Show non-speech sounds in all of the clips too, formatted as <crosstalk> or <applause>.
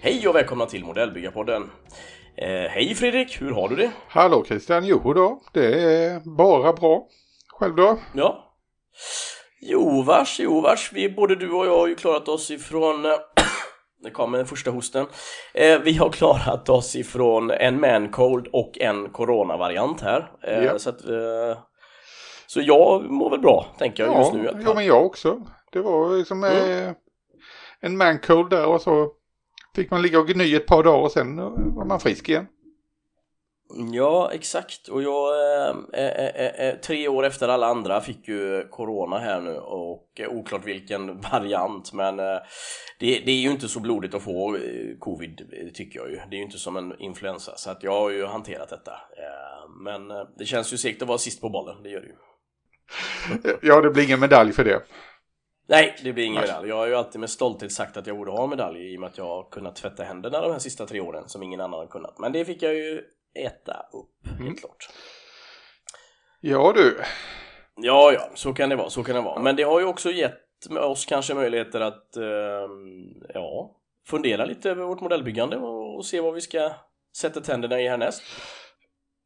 Hej och välkomna till Modellbyggarpodden. Eh, hej Fredrik, hur har du det? Hallå Christian, jo då, det är bara bra. Själv då? Ja. Jo vars, jo vars. Vi, både du och jag har ju klarat oss ifrån eh, det kom den första hosten. Eh, vi har klarat oss ifrån en mancold och en coronavariant här. Eh, Ja. så, att, eh, så jag mår väl bra, tänker jag just nu. ja men jag också. Det var liksom Mm. eh, en mancold där och så fick man ligga och gny ett par dagar och sen eh, var man frisk igen. Ja, exakt. Och jag, eh, eh, eh, eh, tre år efter alla andra, fick ju corona här nu och eh, oklart vilken <laughs> variant, men eh, det, det är ju inte så blodigt att få eh, covid, eh, tycker jag ju. Det är ju inte som en influensa, så att jag har ju hanterat detta. Eh, men eh, det känns ju segt att vara sist på bollen, det gör det ju. <laughs> Ja, det blir ingen medalj för det. Nej, det blir ingen medalj. Jag har ju alltid med stolthet sagt att jag borde ha en medalj i och med att jag har kunnat tvätta händerna de här sista tre åren som ingen annan har kunnat. Men det fick jag ju äta upp, helt Mm. klart. Ja du, Ja, ja, så kan det vara, så kan det vara. Men det har ju också gett oss kanske möjligheter att, ehm, ja, fundera lite över vårt modellbyggande och, och se vad vi ska sätta tänderna i härnäst.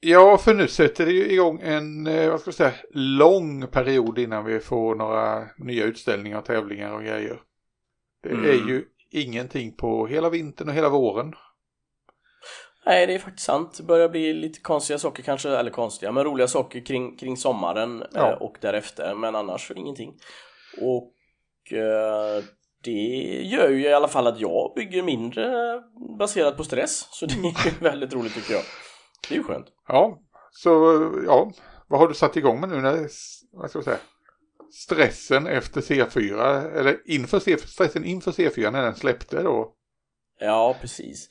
ja för nu sätter det ju igång en, eh, vad ska jag säga, lång period innan vi får några nya utställningar och tävlingar och grejer. Det Mm. är ju ingenting på hela vintern och hela våren. Nej, det är faktiskt sant. Det börjar bli lite konstiga saker kanske, eller konstiga, men roliga saker kring, kring sommaren Ja. eh, och därefter, men annars ingenting. Och eh, det gör ju i alla fall att jag bygger mindre baserat på stress, så det är ju <laughs> väldigt roligt tycker jag. Det är ju skönt. Ja, så ja, vad har du satt igång med nu när, vad ska jag säga, stressen efter C4, eller inför C, stressen inför C4 när den släppte då? Ja, precis.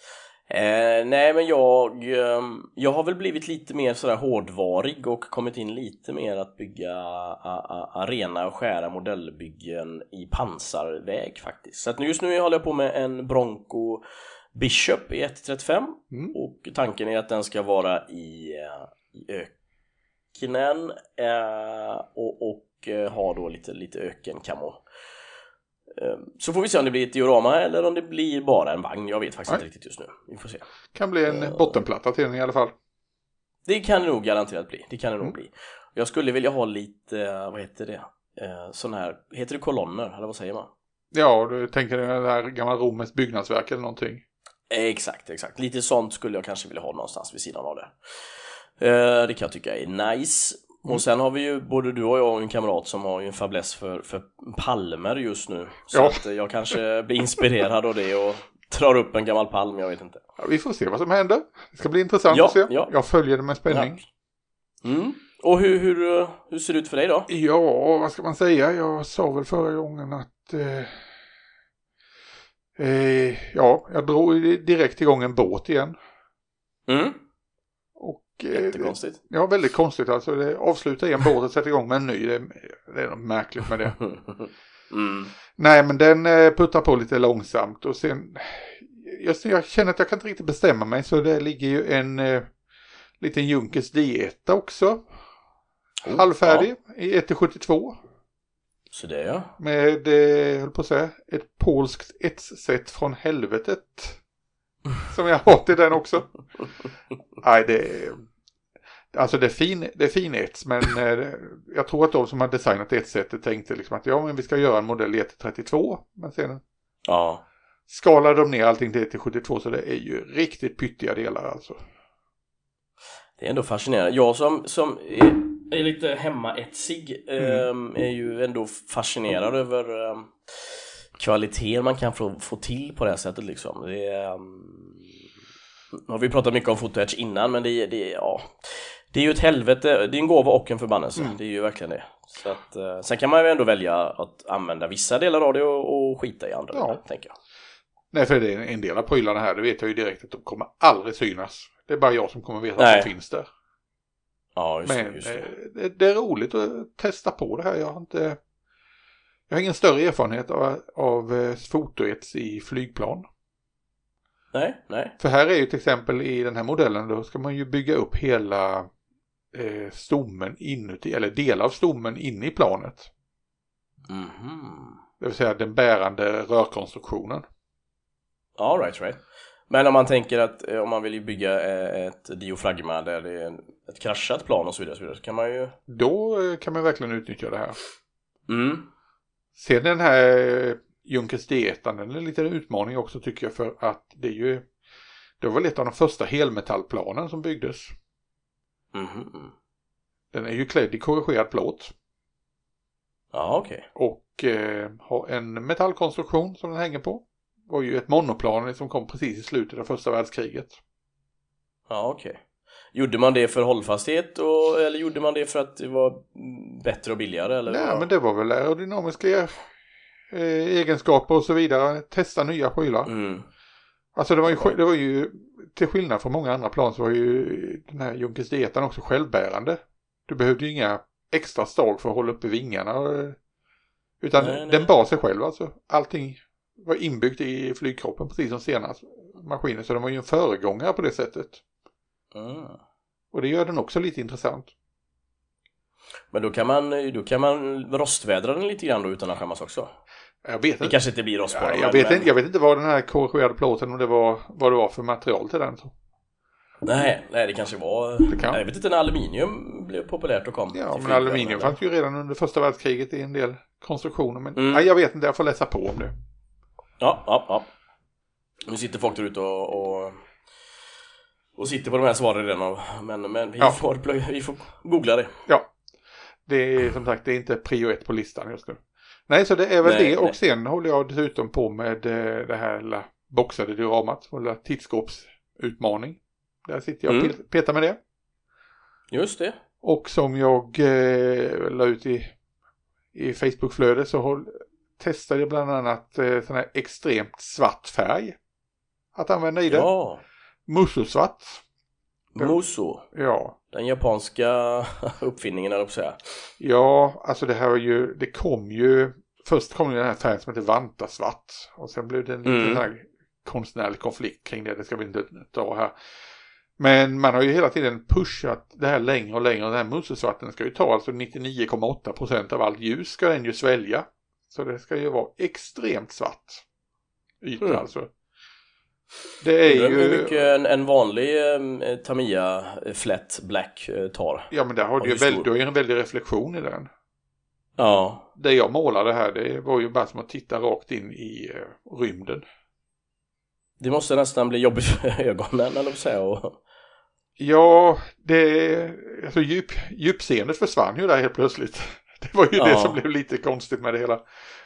Eh, nej, men jag, ehm, jag har väl blivit lite mer sådär hårdvarig och kommit in lite mer att bygga a, a, arena och skära modellbyggen i pansarväg faktiskt. Så att just nu håller jag på med en Bronco Bishop i 1.35 Mm. och tanken är att den ska vara i, eh, i öknen eh, och, och eh, ha då lite, lite ökenkamo. Eh, Så får vi se om det blir ett diorama eller om det blir bara en vagn. Jag vet faktiskt Nej. inte riktigt just nu. Vi får se. Kan bli en bottenplatta till den i alla fall. Det kan det nog garanterat bli. Det kan det nog Mm. bli. Jag skulle vilja ha lite, eh, vad heter det, eh, sån här, heter det kolonner eller vad säger man? Ja, du tänker dig det här gamla Romens byggnadsverk eller någonting. Exakt, exakt. Lite sånt skulle jag kanske vilja ha någonstans vid sidan av det. Eh, Det kan jag tycka är nice. Mm. Och sen har vi ju, både du och jag och en kamrat som har ju en fäbless för, för palmer just nu. Så Ja. att jag kanske blir inspirerad av det och drar upp en gammal palm, jag vet inte. Ja, vi får se vad som händer. Det ska bli intressant Ja, att se. ja. Jag följer det med spänning. Mm. Och hur, hur, hur ser det ut för dig då? Ja. vad ska man säga? Jag sa väl förra gången att eh, eh, ja, jag drog direkt igång en båt igen. Mm. Och, eh, Jättekonstigt. Ja, väldigt konstigt alltså. Det avslutar en båt och sätter igång med en ny. Det, det är något märkligt med det. <laughs> Mm. Nej, men den eh, puttar på lite långsamt och sen... Jag, jag känner att jag kan inte riktigt bestämma mig så det ligger ju en eh, liten Junkers diet också. Oh, halvfärdig i 1-72 Så det ja. med, eh, höll på att säga, ett polskt etssätt från helvetet. <laughs> Som jag har till den också. <laughs> Nej, det är... Alltså det är fin, det är fin ets, men eh, jag tror att de som har designat etsättet tänkte liksom att ja, men vi ska göra en modell i 1-32. Men sen Ja. skalade de ner allting till 1-72 så det är ju riktigt pyttiga delar alltså. Det är ändå fascinerande. Jag som, som är, är lite hemmaetsig Mm. eh, är ju ändå fascinerad över eh, kvaliteten man kan få, få till på det här sättet liksom. Det är, um, nu har vi pratat mycket om fotoetch innan men det, är- det, ja, det är ju ett helvete, det är en gåva och en förbannelse. Mm. Det är ju verkligen det. Så att, eh, sen kan man ju ändå välja att använda vissa delar av det och, och skita i andra Ja. delar, tänker jag. Nej, för det är en del av prylarna här, det vet jag ju direkt att de kommer aldrig synas. Det är bara jag som kommer veta Nej. att de finns där. Ja, just det. Men Just det. eh, det, det är roligt att testa på det här. Jag har inte... Jag har ingen större erfarenhet av, av eh, fotoets i flygplan. Nej, nej. För här är ju till exempel i den här modellen då ska man ju bygga upp hela eh, stommen inuti, eller delar av stommen inne i planet. Mhm. Det vill säga den bärande rörkonstruktionen. Ja, right, right. Men om man tänker att eh, om man vill bygga eh, ett diafragma där det är ett kraschat plan och så vidare, så, vidare, så kan man ju... Då eh, kan man verkligen utnyttja det här. Mm. Sen den här Junkers D1, den är en liten utmaning också tycker jag för att det är ju det var väl ett av de första helmetallplanen som byggdes. Mhm. Den är ju klädd i korrigerad plåt Ja, okej. och eh, har en metallkonstruktion som den hänger på. Det var ju ett monoplan som kom precis i slutet av första världskriget. Ja, okej. Gjorde man det för hållfasthet och, eller gjorde man det för att det var mm, bättre och billigare? Eller Nej, men det var väl aerodynamiska eh, egenskaper och så vidare. Testa nya prylar. Mm. Alltså det var, ju, det var ju, till skillnad från många andra plan så var ju den här Junkers D1 också självbärande. Du behövde ju inga extra stag för att hålla uppe vingarna. eh, Utan Nej, nej. den bar sig själv alltså. Allting var inbyggt i flygkroppen precis som senast maskiner. Så den var ju en föregångare på det sättet. Mm. Och det gör den också lite intressant. Men då kan man, då kan man rostvädra den lite grann då utan att skämmas också? Jag vet Det inte. kanske inte blir rost på Ja, jag, men- vet inte jag vet inte vad den här korrigerade plåten, om det var, vad det var för material till den. Nej, nej det kanske var... Det kan. Nej, Jag vet inte när aluminium blev populärt och kom. Ja, men aluminium fanns ju redan under första världskriget i en del konstruktioner. Men Mm. nej, jag vet inte, jag får läsa på om det. Ja, ja, ja. Nu sitter folk där ute och, och, och sitter på de här svaren redan. Men, men vi, Ja. får, vi får googla det. Ja, det är som sagt det är inte prio ett på listan just nu. Nej, så det är väl Nej, det och nej. sen håller jag dessutom på med eh, det här lilla boxade dioramat, vår lilla tittskåpsutmaning. Där sitter jag och Mm. pe- petar med det. Just det. Och som jag eh, la ut i, i Facebookflödet så håll, testade jag bland annat eh, sån här extremt svart färg. Att använda i det. Ja. Musosvart. Muso. Ja. Den japanska <laughs> uppfinningen, eller säga. Ja, alltså det här var ju, det kom ju, först kom ju den här färgen som heter vantasvart. Och sen blev det en liten Mm. sån här konstnärlig konflikt kring det, det ska vi inte ta här. Men man har ju hela tiden pushat det här längre och längre. Den här musosvarten ska ju ta alltså 99,8% av allt ljus ska den ju svälja. Så det ska ju vara extremt svart yta Mm. alltså. Det är Undrar hur ju, mycket en, en vanlig eh, Tamiya Flat Black eh, tar. ja men där har du ju hur väldigt, du har ju en väldig reflektion i den. Ja. Det jag målade här det var ju bara som att titta rakt in i eh, rymden. Det måste nästan bli jobbigt för <laughs> ögonen, eller säga. Och, Ja, det, alltså djup, djupseendet försvann ju där helt plötsligt. <laughs> Det var ju Ja. det som blev lite konstigt med det hela.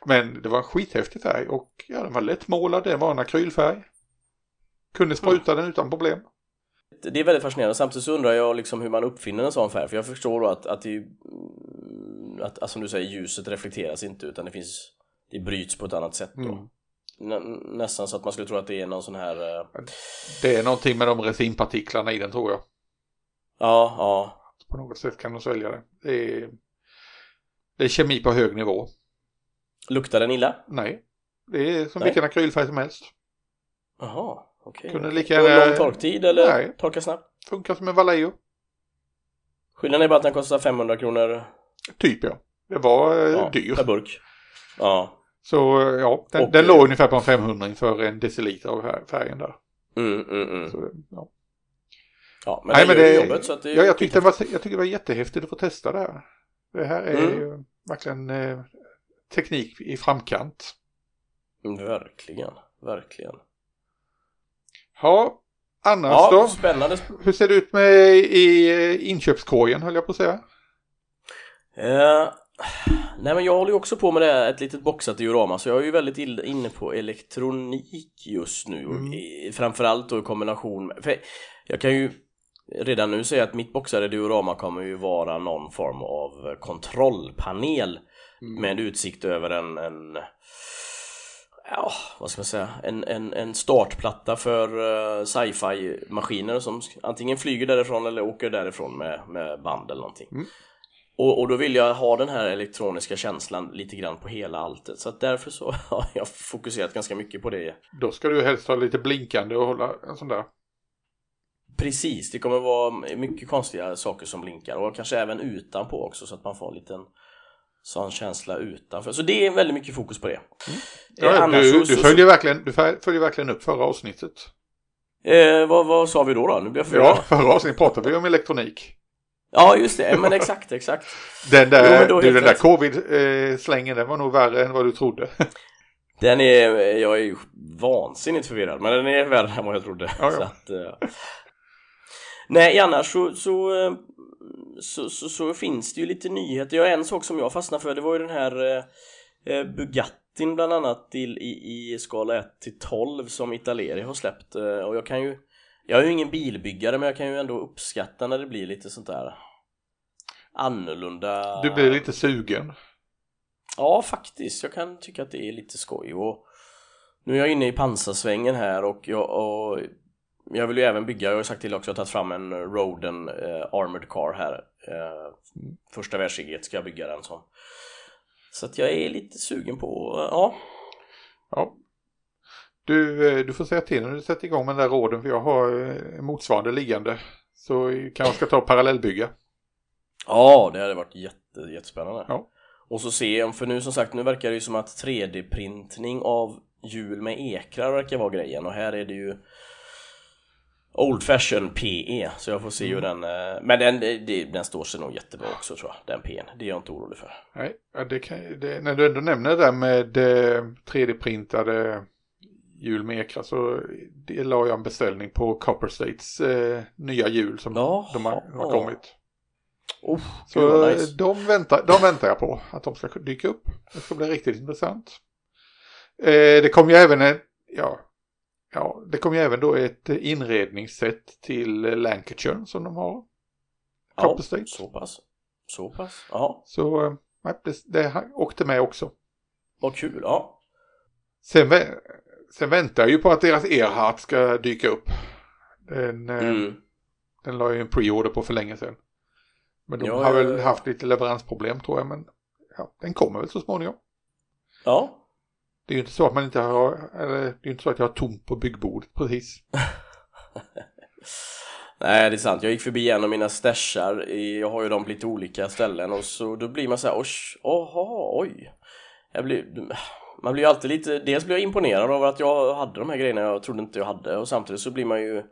Men det var en skithäftig färg och ja, den var lättmålad, det var en akrylfärg. Kunde spruta den utan problem. Det är väldigt fascinerande. Samtidigt så undrar jag liksom hur man uppfinner en sån färg. För jag förstår då att, att, det, mm, att, att som du säger, ljuset reflekteras inte utan det finns det bryts på ett annat sätt då. Mm. Nä, nästan så att man skulle tro att det är någon sån här eh, Det är någonting med de resinpartiklarna i den tror jag. Ja, ja. På något sätt kan de svälja det. Det är, det är kemi på hög nivå. Luktar den illa? Nej, det är som Nej. vilken akrylfärg som helst. Jaha, okej. Kunde lika gärna- lång torktid eller Nej. torka snabbt? Funkar som en Vallejo. Skillnaden är bara att den kostar 500 kronor Typ ja. Det var eh, ja, dyr. per burk. Ja. Så eh, ja, den, Och, den eh, låg ungefär på en 500 för en deciliter av fär- färgen där. Mm, mm, mm. Så, ja. Ja, men Nej, den men det, jobbet så att det är ja, jag, tyckte det var, jag tyckte det var jättehäftigt att få testa det här. Det här är Mm. ju verkligen eh, teknik i framkant. Mm, Verkligen, verkligen. Ja, annars Ja, då? spännande. Hur ser det ut med i inköpskorgen höll jag på att säga? Eh, nej men jag håller ju också på med det här, ett litet boxat diorama så jag är ju väldigt inne på elektronik just nu Mm. I- framförallt då i kombination med, för jag kan ju redan nu säga att mitt boxade diorama kommer ju vara någon form av kontrollpanel Mm. med utsikt över en, en ja, vad ska man säga, en, en, en startplatta för uh, sci-fi maskiner som antingen flyger därifrån eller åker därifrån med, med band eller någonting. Mm. Och, och då vill jag ha den här elektroniska känslan lite grann på hela alltet så att därför så <laughs> har jag fokuserat ganska mycket på det. Då ska du helst ha lite blinkande och hålla en sån där. Precis, det kommer vara mycket konstiga saker som blinkar och kanske även utanpå också så att man får en liten sån känsla utanför. Så det är väldigt mycket fokus på det. Mm. Ja, du, så, du, följer så, verkligen, du följer verkligen upp förra avsnittet. Eh, vad, vad sa vi då då? Nu blir jag Ja, förra avsnittet pratade vi om elektronik. Ja, just det. Men exakt, exakt. Den där, jo, du, den där covid-slängen, den var nog värre än vad du trodde. <laughs> Den är, jag är ju vansinnigt förvirrad, men den är värre än vad jag trodde. Ja, ja. Att, uh... Nej, annars så, så, eh, så, så, så, finns det ju lite nyheter. Ja, en sak som jag fastnade för, det var ju den här eh, Bugattin bland annat till, i, i skala 1 till 12 som Italeri har släppt. Eh, och jag kan ju jag är ju ingen bilbyggare men jag kan ju ändå uppskatta när det blir lite sånt där annorlunda. Du blir lite sugen. Ja faktiskt, jag kan tycka att det är lite skoj. Och Nu är jag inne i pansarsvängen här och jag, och jag vill ju även bygga, jag har sagt till också att jag har tagit fram en Roden eh, Armored Car här eh, Första världskriget ska jag bygga den som Så att jag är lite sugen på, ja Ja, du, eh, du får säga till när du sätter igång med den där råden för jag har eh, motsvarande liggande. Så kanske ska ta parallellbygga. Ja, det hade varit jätte, jättespännande. Ja. Och så se, för nu som sagt, nu verkar det ju som att 3D-printning av hjul med ekrar verkar vara grejen och här är det ju Old Fashion PE, så jag får se hur den... Eh, men den, den står sig nog jättebra också tror jag, den PEn. Det är jag inte orolig för. Nej, det kan, det, när du ändå nämner det där med 3D-printade hjul med ekra så det la jag en beställning på Copper States eh, nya hjul som oh, de har, har kommit. Oh, så nice. de, väntar, de väntar jag på att de ska dyka upp. Det ska bli riktigt intressant. Eh, det kommer ju även en, ja, ja, det kommer ju även då ett inredningssätt till Lancashire som de har. Copper ja, States. så pass. Så pass, ja. Så eh, det, det åkte med också. Vad kul, ja. Sen Sen väntar jag ju på att deras Erhardt ska dyka upp. Den, eh, mm. den la ju en pre-order på för länge sedan. Men de ja, har väl ja, ja. haft lite leveransproblem tror jag. Men ja, den kommer väl så småningom. Ja. Det är ju inte så att man inte har, eller det är ju inte så att jag har tomt på byggbordet precis. <laughs> Nej det är sant, jag gick förbi en av mina stashar, jag har ju dem på lite olika ställen och så då blir man så här, oj, oha, oj. Jag blir, man blir ju alltid lite, dels blir jag imponerad av att jag hade de här grejerna jag trodde inte jag hade och samtidigt så blir man ju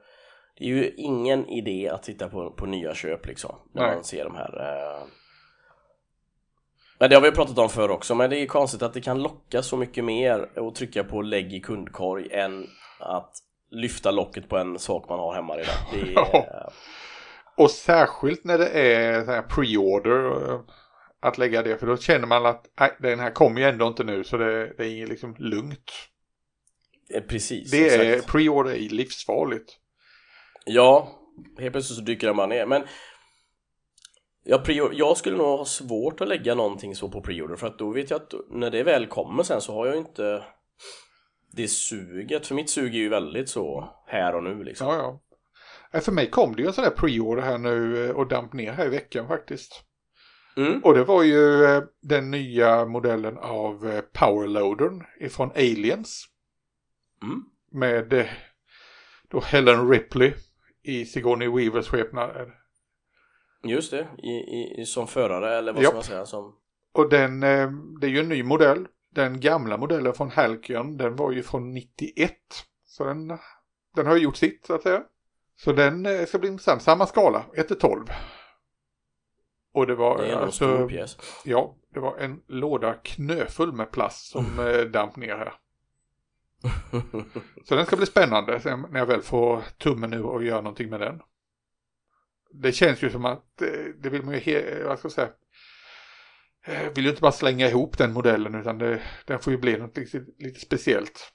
det är ju ingen idé att titta på, på nya köp liksom när Nej. man ser de här eh... Men det har vi pratat om förr också men det är konstigt att det kan locka så mycket mer att trycka på lägg i kundkorg än att lyfta locket på en sak man har hemma redan. Det är... och särskilt när det är pre-order att lägga det för då känner man att den här kommer ju ändå inte nu så det, det är liksom lugnt. Eh, precis. Det är pre-order är livsfarligt. Ja, helt plötsligt så dyker den bara ner. Men jag, jag skulle nog ha svårt att lägga någonting så på pre-order för att då vet jag att när det väl kommer sen så har jag inte det suget. För mitt sug är ju väldigt så här och nu liksom. Ja, ja. För mig kom det ju en sån där pre-order här nu och damp ner här i veckan faktiskt. Mm. Och det var ju eh, den nya modellen av eh, Powerloadern ifrån Aliens. Mm. Med eh, då Helen Ripley i Sigourney Weavers skepnad. Just det, i, i, som förare eller vad ska man säga som... Och den, det är ju en ny modell. Den gamla modellen från Halcyon, den var ju från 91. Så den, den har ju gjort sitt så att säga. Så den ska bli intressant. Samma skala, 1 till 12. Och det var det är alltså, pjäs. Ja, det var en låda knöfull med plast som mm. <laughs> damp ner här. Så den ska bli spännande när jag väl får tummen nu och gör någonting med den. Det känns ju som att eh, det vill man ju, vad ska jag säga, eh, vill ju inte bara slänga ihop den modellen utan det, den får ju bli något lite, lite speciellt.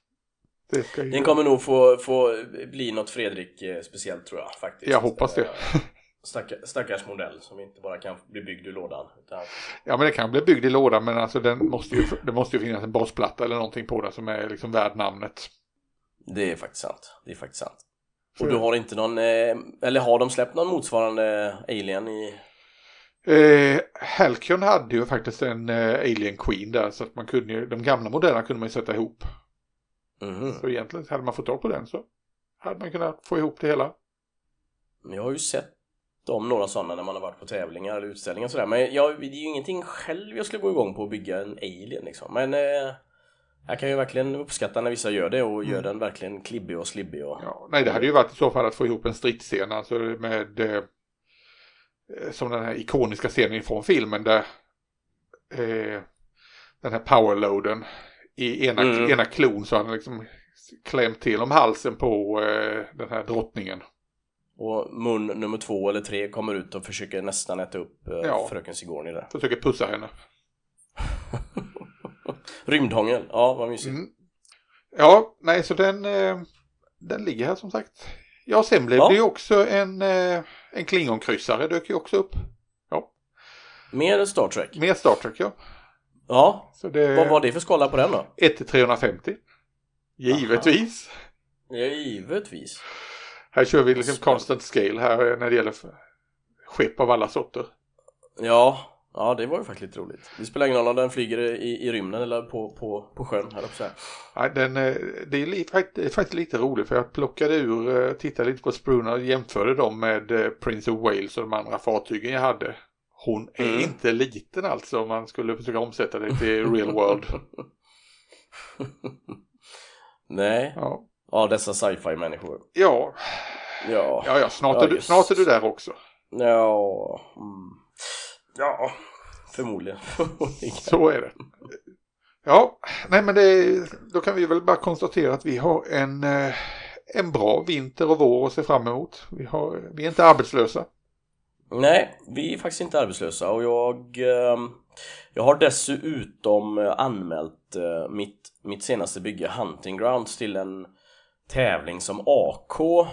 Ju... Den kommer nog få, få bli något Fredrik speciellt tror jag faktiskt. Jag hoppas det. Stackars, stackars modell som inte bara kan bli byggd i lådan. Utan... Ja men det kan bli byggd i lådan men alltså den måste ju, det måste ju finnas en basplatta eller någonting på den som är liksom värd namnet. Det är faktiskt sant. Det är faktiskt sant. Och du har inte någon, eh, eller har de släppt någon motsvarande Alien i? Eh, Halcyon hade ju faktiskt en eh, Alien Queen där så att man kunde ju, de gamla modellerna kunde man ju sätta ihop. Mhm. Så egentligen hade man fått tag på den så hade man kunnat få ihop det hela. Jag har ju sett om några sådana när man har varit på tävlingar eller utställningar och sådär. Men jag, det är ju ingenting själv jag skulle gå igång på att bygga en alien liksom. Men eh, jag kan ju verkligen uppskatta när vissa gör det och gör den verkligen klibbig och slibbig och... Ja, nej, det hade ju varit i så fall att få ihop en stridsscen alltså med eh, eh, som den här ikoniska scenen från filmen där eh, den här powerloaden i ena, Mm. ena klon så han liksom klämt till om halsen på eh, den här drottningen. Och mun nummer två eller tre kommer ut och försöker nästan äta upp eh, Ja. fröken Sigourney där. Försöker pussa henne. <laughs> Rymdhångel, ja vad mysigt. Mm. Ja, nej så den, eh, den ligger här som sagt. Ja, sen blev Ja. det ju också en, eh, en klingonkryssare dök ju också upp. Mer Star Trek. Mer Star Trek ja. Ja, Så det vad var det för skala på den då? 1 till 350. Givetvis. Ja, givetvis. Här kör vi liksom constant scale här när det gäller skepp av alla sorter. Ja, ja det var ju faktiskt lite roligt. Det spelar ingen roll om den flyger i, i rymden eller på, på, på sjön, här uppe Nej, den, eh, det, är li, fakt- det är faktiskt lite roligt för jag plockade ur, eh, tittade lite på Sprunar och jämförde dem med eh, Prince of Wales och de andra fartygen jag hade. Hon är Mm. inte liten alltså om man skulle försöka omsätta det till real world. <laughs> Nej, Ja, ja dessa sci-fi människor. ja, Ja, ja, ja snart, Ja, är du, snart är du där också. ja, mm. Ja <laughs> förmodligen. Så är det. Ja, nej men det, då kan vi väl bara konstatera att vi har en, eh, en bra vinter och vår att se fram emot. Vi, har, vi är inte arbetslösa. Nej, vi är faktiskt inte arbetslösa och jag, ehm, jag har dessutom eh, anmält eh, mitt, mitt senaste bygge Hunting Grounds till en tävling som AK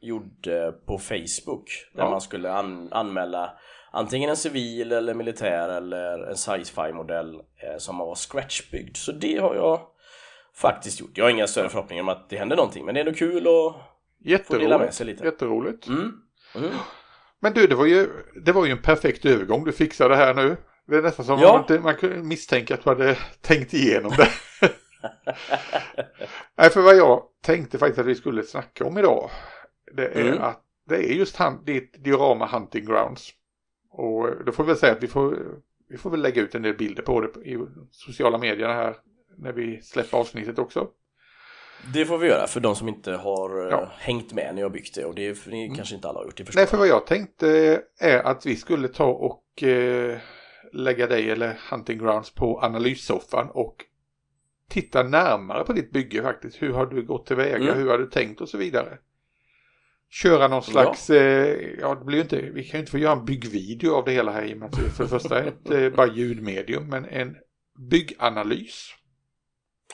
gjorde på Facebook där Ja. man skulle an, anmäla antingen en civil eller militär eller en sci-fi modell eh, som var scratchbyggd. Så det har jag faktiskt gjort. Jag har inga större förhoppningar om att det händer någonting men det är ändå kul att få dela med sig lite. Jätteroligt. Mm. Mm. Men du, det var, ju, det var ju en perfekt övergång du fixade här nu. Det är nästan som Ja. man, man kunde misstänka att du hade tänkt igenom det. <laughs> Nej, för vad jag tänkte faktiskt att vi skulle snacka om idag. Det är Mm. att det är just han, ditt diorama Hunting Grounds. Och då får vi väl säga att vi får, vi får väl lägga ut en del bilder på det i sociala medierna här när vi släpper avsnittet också. Det får vi göra för de som inte har eh, Ja. hängt med när jag byggt det och det, för det kanske inte alla har gjort, det Nej, för vad jag tänkte är att vi skulle ta och eh, lägga dig eller Hunting Grounds på analyssoffan och titta närmare på ditt bygge faktiskt. Hur har du gått tillväga? Mm. Hur har du tänkt och så vidare? Köra någon slags, eh, ja det blir ju inte, vi kan ju inte få göra en byggvideo av det hela här i och med att det för det första är ett <laughs> eh, bara ljudmedium, men en bygganalys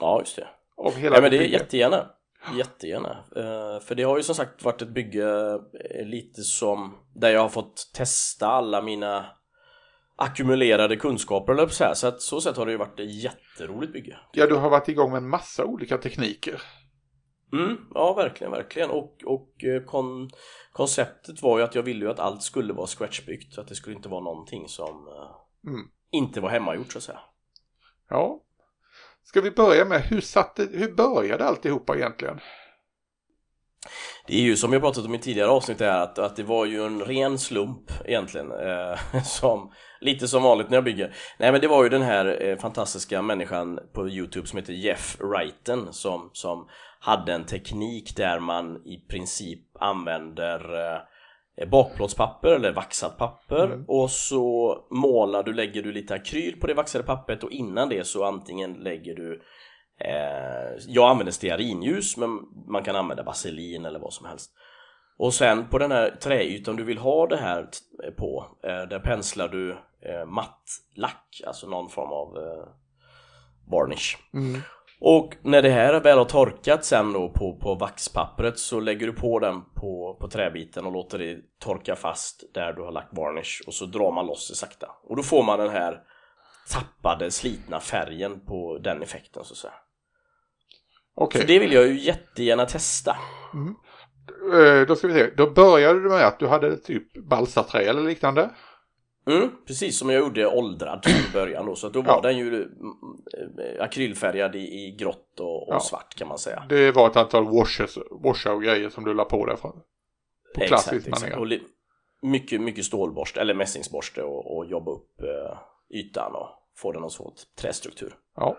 Ja, just det. av hela Nej men det är bygget. jättegärna. Jättegärna. Eh, för det har ju som sagt varit ett bygge eh, lite som där jag har fått testa alla mina ackumulerade kunskaper eller så här. Så att så sätt har det ju varit ett jätteroligt bygge. Ja, du har varit igång med en massa olika tekniker. Mm, ja verkligen, verkligen. Och, och eh, kon, konceptet var ju att jag ville ju att allt skulle vara scratchbyggt. Så att det skulle inte vara någonting som eh, Mm. inte var hemmagjort så att säga. Ja. Ska vi börja med, hur, satte, hur började alltihopa egentligen? Det är ju som jag pratat om i tidigare avsnitt är att, att det var ju en ren slump egentligen eh, <laughs> som, Lite som vanligt när jag bygger Nej men det var ju den här eh, fantastiska människan på Youtube som heter Jeff Wrighten som, som hade en teknik där man i princip använder eh, bakplåtspapper eller vaxat papper Mm. och så målar du, lägger du lite akryl på det vaxade pappret och innan det så antingen lägger du Eh, jag använder stearinljus men man kan använda vaselin eller vad som helst. Och sen på den här träytan du vill ha det här t- på, eh, där penslar du eh, matt lack, alltså någon form av eh, varnish. Mm. Och när det här väl har torkat sen då på, på vaxpappret så lägger du på den på, på träbiten och låter det torka fast där du har lagt varnish och så drar man loss det sakta. Och då får man den här tappade, slitna färgen på den effekten så att säga. Okej, Så det vill jag ju jättegärna testa. Eh, då ska vi se. Då började du med att du hade typ balsaträ eller liknande. Mm, precis som jag gjorde åldrad i början då, så att då var Ja. den ju mm, eh, akrylfärgad i, i grått och, och Ja. svart kan man säga. Det var ett antal washes, washar och grejer som du la på där. På klassiskt li- mycket, mycket stålborste eller mässingsborste och, och jobba upp eh, ytan och få den att få trästruktur. Ja.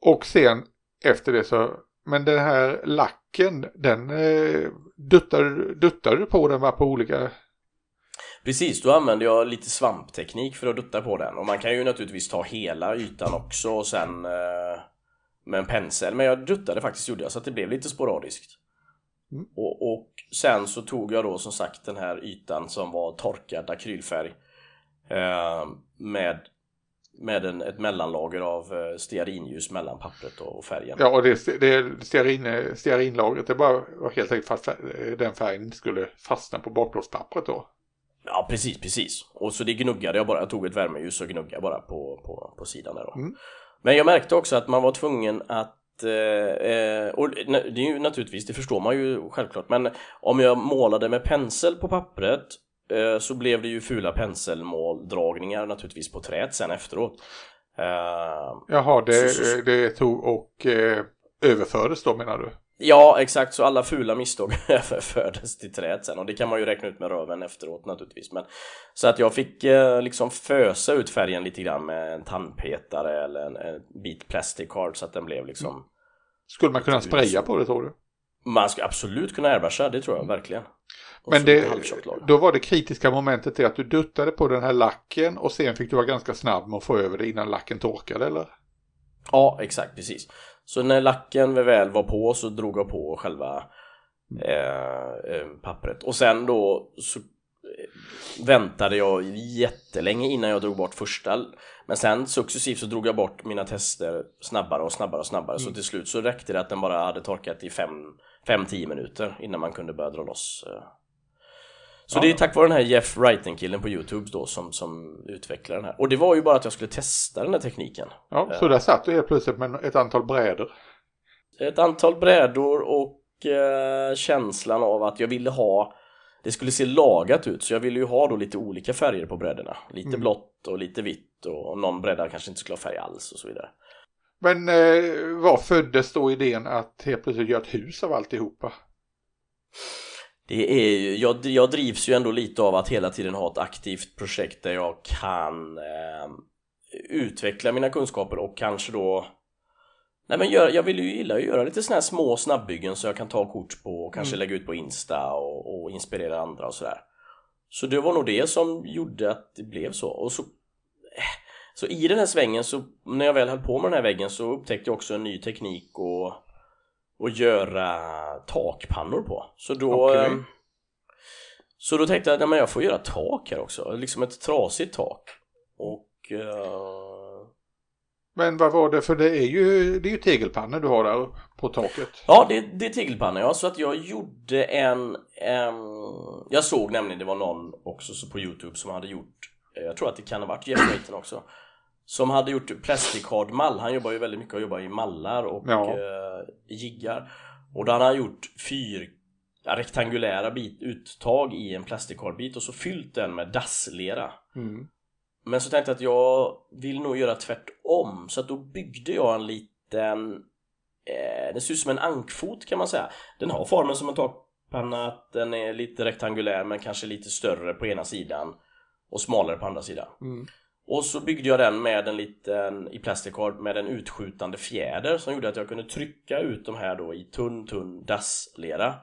Och sen efter det så, men den här lacken, den eh, duttar, duttar du på den va på olika, Precis, då använder jag lite svampteknik för att dutta på den och man kan ju naturligtvis ta hela ytan också och sen eh, med en pensel men jag duttade faktiskt gjorde jag så att det blev lite sporadiskt. Mm. Och, och sen så tog jag då som sagt den här ytan som var torkad akrylfärg eh, med, med en, ett mellanlager av eh, stearinljus mellan pappret och, färgen. ja och det, det stearin, stearinlagret, det bara var helt enkelt för att fär- den färgen inte skulle fastna på bakplåtspappret då. Ja precis, precis. Och så det gnuggade jag bara, jag tog ett värmeljus och gnuggade bara på, på, på sidan där då. Mm. Men jag märkte också att man var tvungen att eh, eh, och det är ju naturligtvis, det förstår man ju självklart men om jag målade med pensel på pappret eh, så blev det ju fula penselmåldragningar naturligtvis på träet sen efteråt. Jaha, det, Så- så- det tog och överfördes då menar du? Ja, exakt. Så alla fula misstag <laughs> överfördes till träet sen och det kan man ju räkna ut med röven efteråt naturligtvis. Men, så att jag fick eh, liksom fösa ut färgen lite grann med en tandpetare eller en, en bit plastic card så att den blev liksom Skulle man kunna spraya på det tror du? Man ska absolut kunna airbrusha, det tror jag verkligen. Och Men det, då var det kritiska momentet det att du duttade på den här lacken och sen fick du vara ganska snabb med att få över det innan lacken torkade eller? Ja, exakt, precis. Så när lacken väl var på så drog jag på själva eh, eh, pappret. Och sen då så eh, väntade jag jättelänge innan jag drog bort första. Men sen successivt så drog jag bort mina tester snabbare och snabbare och snabbare. Så till slut så räckte det att den bara hade torkat i 5-10 minuter innan man kunde börja dra loss. Eh. Så Ja. det är tack vare den här Jeff Wrighting-killen på Youtube då som, som utvecklar den här. Och det var ju bara att jag skulle testa den här tekniken. Ja, så där satt du helt plötsligt med ett antal brädor. ett antal brädor och eh, känslan av att jag ville ha det skulle se lagat ut så jag ville ju ha då lite olika färger på brädorna lite Mm. blått och lite vitt och, någon bräda kanske inte skulle ha färg alls och så vidare Men eh, vad föddes då idén att helt plötsligt göra ett hus av alltihopa? Det är ju, jag, jag drivs ju ändå lite av att hela tiden ha ett aktivt projekt där jag kan eh, utveckla mina kunskaper och kanske då Nej men gör, jag vill ju gilla att göra lite sådana här små snabbbyggen så jag kan ta kort på och kanske Mm. lägga ut på Insta och, och inspirera andra och sådär. Så det var nog det som gjorde att det blev så. Och så, eh, så i den här svängen så när jag väl höll på med den här väggen så upptäckte jag också en ny teknik och, och göra takpannor på. Så då Okej. eh, Så då tänkte jag att jag får göra tak här också, liksom ett trasigt tak. Och eh, Men vad var det? För det är ju, det är ju tegelpannor du har där på taket. Ja, det, det är tegelpanna ja, så att jag gjorde en, en Jag såg nämligen, det var någon också så på Youtube som hade gjort eh, Jag tror att det kan ha varit Jeff Layton också Som hade gjort plastic hard mall, han jobbar ju väldigt mycket och jobbar i mallar och Ja. eh, jiggar Och då hade han gjort fyr rektangulära bit, uttag i en plastic hard bit och så fyllt den med dasslera Mm. men så tänkte jag att jag vill nog göra tvärtom så att då byggde jag en liten eh, Den ser ut som en ankfot kan man säga Den har formen som en takpanna, att den är lite rektangulär men kanske lite större på ena sidan och smalare på andra sidan Mm. Och så byggde jag den med en liten, i plastikard med en utskjutande fjäder som gjorde att jag kunde trycka ut de här då i tunn, tunn dasslera.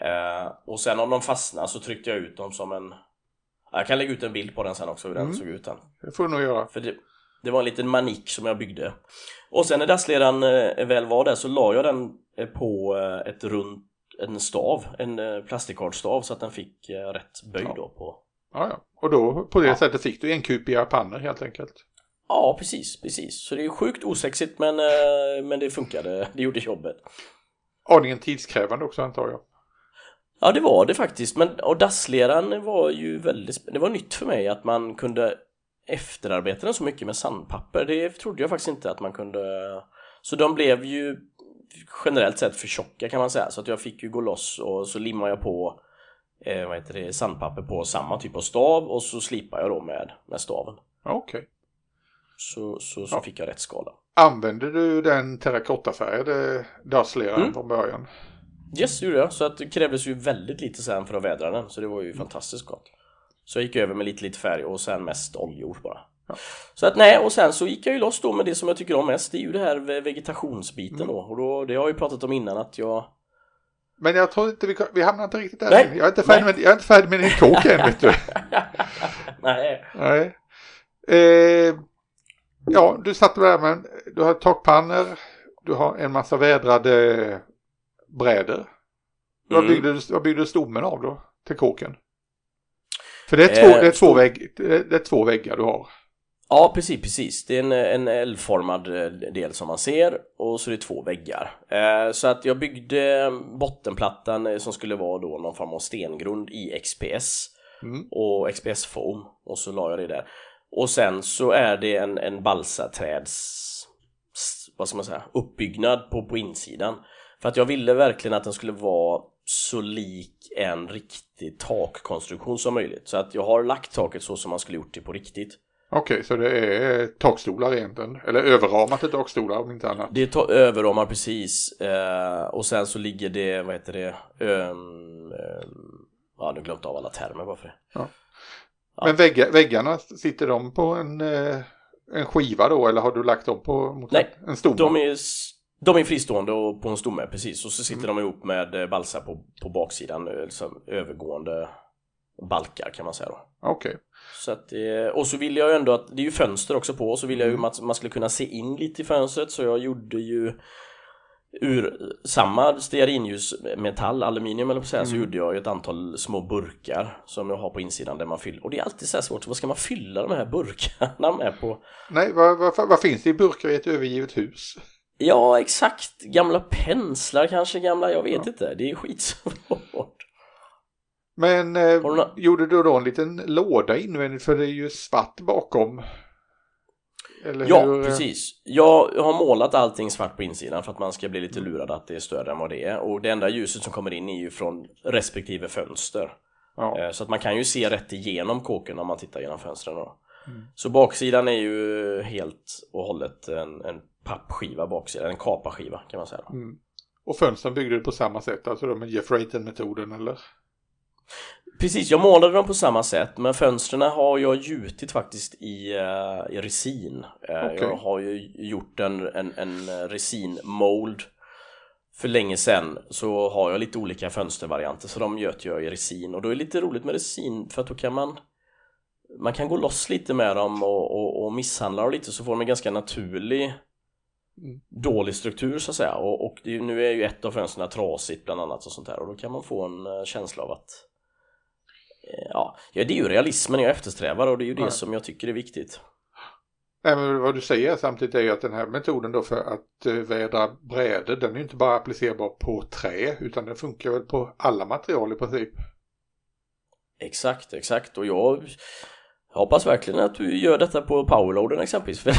Eh, och sen om de fastnade så tryckte jag ut dem som en... Jag kan lägga ut en bild på den sen också hur den Mm. såg ut den. Det får du nog göra. För det, det var en liten manik som jag byggde. Och sen när dassleran eh, väl var där så la jag den eh, på eh, ett runt, en stav, en eh, plastikardstav så att den fick eh, rätt böjd Ja. då på, Ja, ja. Och då på det Ja. sättet fick du enkupiga pannor helt enkelt. Ja, precis, precis. Så det är sjukt osexigt men, eh, men det funkade, det gjorde jobbet. Aningen tidskrävande också antar jag. Ja, det var det faktiskt. Men, och dassleran var ju väldigt, det var nytt för mig att man kunde efterarbeta den så mycket med sandpapper. Det trodde jag faktiskt inte att man kunde. Så de blev ju generellt sett för tjocka kan man säga. Så att jag fick ju gå loss och så limmade jag på eh, vad heter det, sandpapper på samma typ av stav och så slipar jag då med, med staven. Okej. Okay. Så, så, så Ja. fick jag rätt skala. Använder du den terrakottafärgade dassleraren Mm. från början? Yes, det gjorde jag. Så att det krävdes ju väldigt lite sen för att vädra den. Så det var ju fantastiskt gott. Så jag gick över med lite, lite färg och sen mest oljor bara. Ja. Så att nej, och sen så gick jag ju loss då med det som jag tycker om mest. Det är ju det här ve- vegetationsbiten då. Och då, det har jag ju pratat om innan att jag... Men jag tror inte vi, vi hamnar inte riktigt där. Nej. Jag är inte färdig med, jag är inte färdig med din kåk än vet du. <laughs> nej. Nej. Eh, ja, du satt där med, du har takpannor, du har en massa vädrade brädor. Vad, Mm. byggde vad byggde du stommen av då till kåken? För det är två, Eh, det är två, vägg, det är två väggar du har. Ja, precis, precis. Det är en, en L-formad eh, del som man ser och så är det två väggar. Eh, så att jag byggde bottenplattan eh, som skulle vara då någon form av stengrund i XPS Mm. och XPS foam och så la jag det där. Och sen så är det en, en balsaträds vad ska man säga, uppbyggnad på, på insidan. För att jag ville verkligen att den skulle vara så lik en riktig takkonstruktion som möjligt. Så att jag har lagt taket så som man skulle gjort det på riktigt. Okej, så det är takstolar egentligen. Eller överramat till takstolar om inte annat. Det tar överramar precis eh, och sen så ligger det, vad heter det, um, um, ja nu glömt av alla termer bara för det. Ja. Men vägga, väggarna, sitter de på en, eh, en skiva då eller har du lagt dem på mot Nej, en stomme? De är, de är fristående och på en stomme precis och så sitter de ihop med eh, balsa på, på baksidan, liksom övergående balkar kan man säga då. Okej. Så att, eh, och så ville jag ju ändå att, det är ju fönster också på, så ville jag ju Mm. att man skulle kunna se in lite i fönstret så jag gjorde ju ur samma stearinljusmetall, aluminium eller på så Mm. gjorde jag ett antal små burkar som jag har på insidan där man fyller, och det är alltid så här svårt, vad ska man fylla de här burkarna med på? Nej, vad, vad, vad finns det i burkar i ett övergivet hus? Ja, exakt, gamla penslar kanske, gamla, jag vet Ja. inte, det är skitsvårt. Men eh, Har du nå- gjorde du då en liten låda invändigt för det är ju svart bakom? Eller Ja, hur, precis. Jag har målat allting svart på insidan för att man ska bli lite lurad att det är större än vad det är. Och det enda ljuset som kommer in är ju från respektive fönster. Ja. Eh, Så att man kan ju se rätt igenom kåken om man tittar genom fönstren. Då. Mm. Så baksidan är ju helt och hållet en, en pappskiva baksidan, en kapaskiva kan man säga. Mm. Och fönstren byggde du på samma sätt, alltså med Jeff Rayton-metoden eller? Precis, jag målade dem på samma sätt men fönstren har jag gjutit faktiskt i, eh, i resin. Eh, Okej. Jag har ju gjort en, en, en resin-mold för länge sedan så har jag lite olika fönstervarianter så de göt jag i resin och då är det lite roligt med resin för att då kan man man kan gå loss lite med dem och, och, och misshandla dem lite så får de en ganska naturlig Mm. dålig struktur så att säga och, och det, nu är ju ett av fönstren trasigt bland annat och sånt där och då kan man få en eh, känsla av att eh, ja, ja, det är ju realismen jag eftersträvar och det är ju det Ja. som jag tycker är viktigt. Nej, men vad du säger samtidigt är ju att den här metoden då för att eh, vädra brädor, den är ju inte bara applicerbar på trä utan den funkar väl på alla material i princip. Exakt, exakt och jag hoppas verkligen att du gör detta på powerloaden exempelvis. <laughs>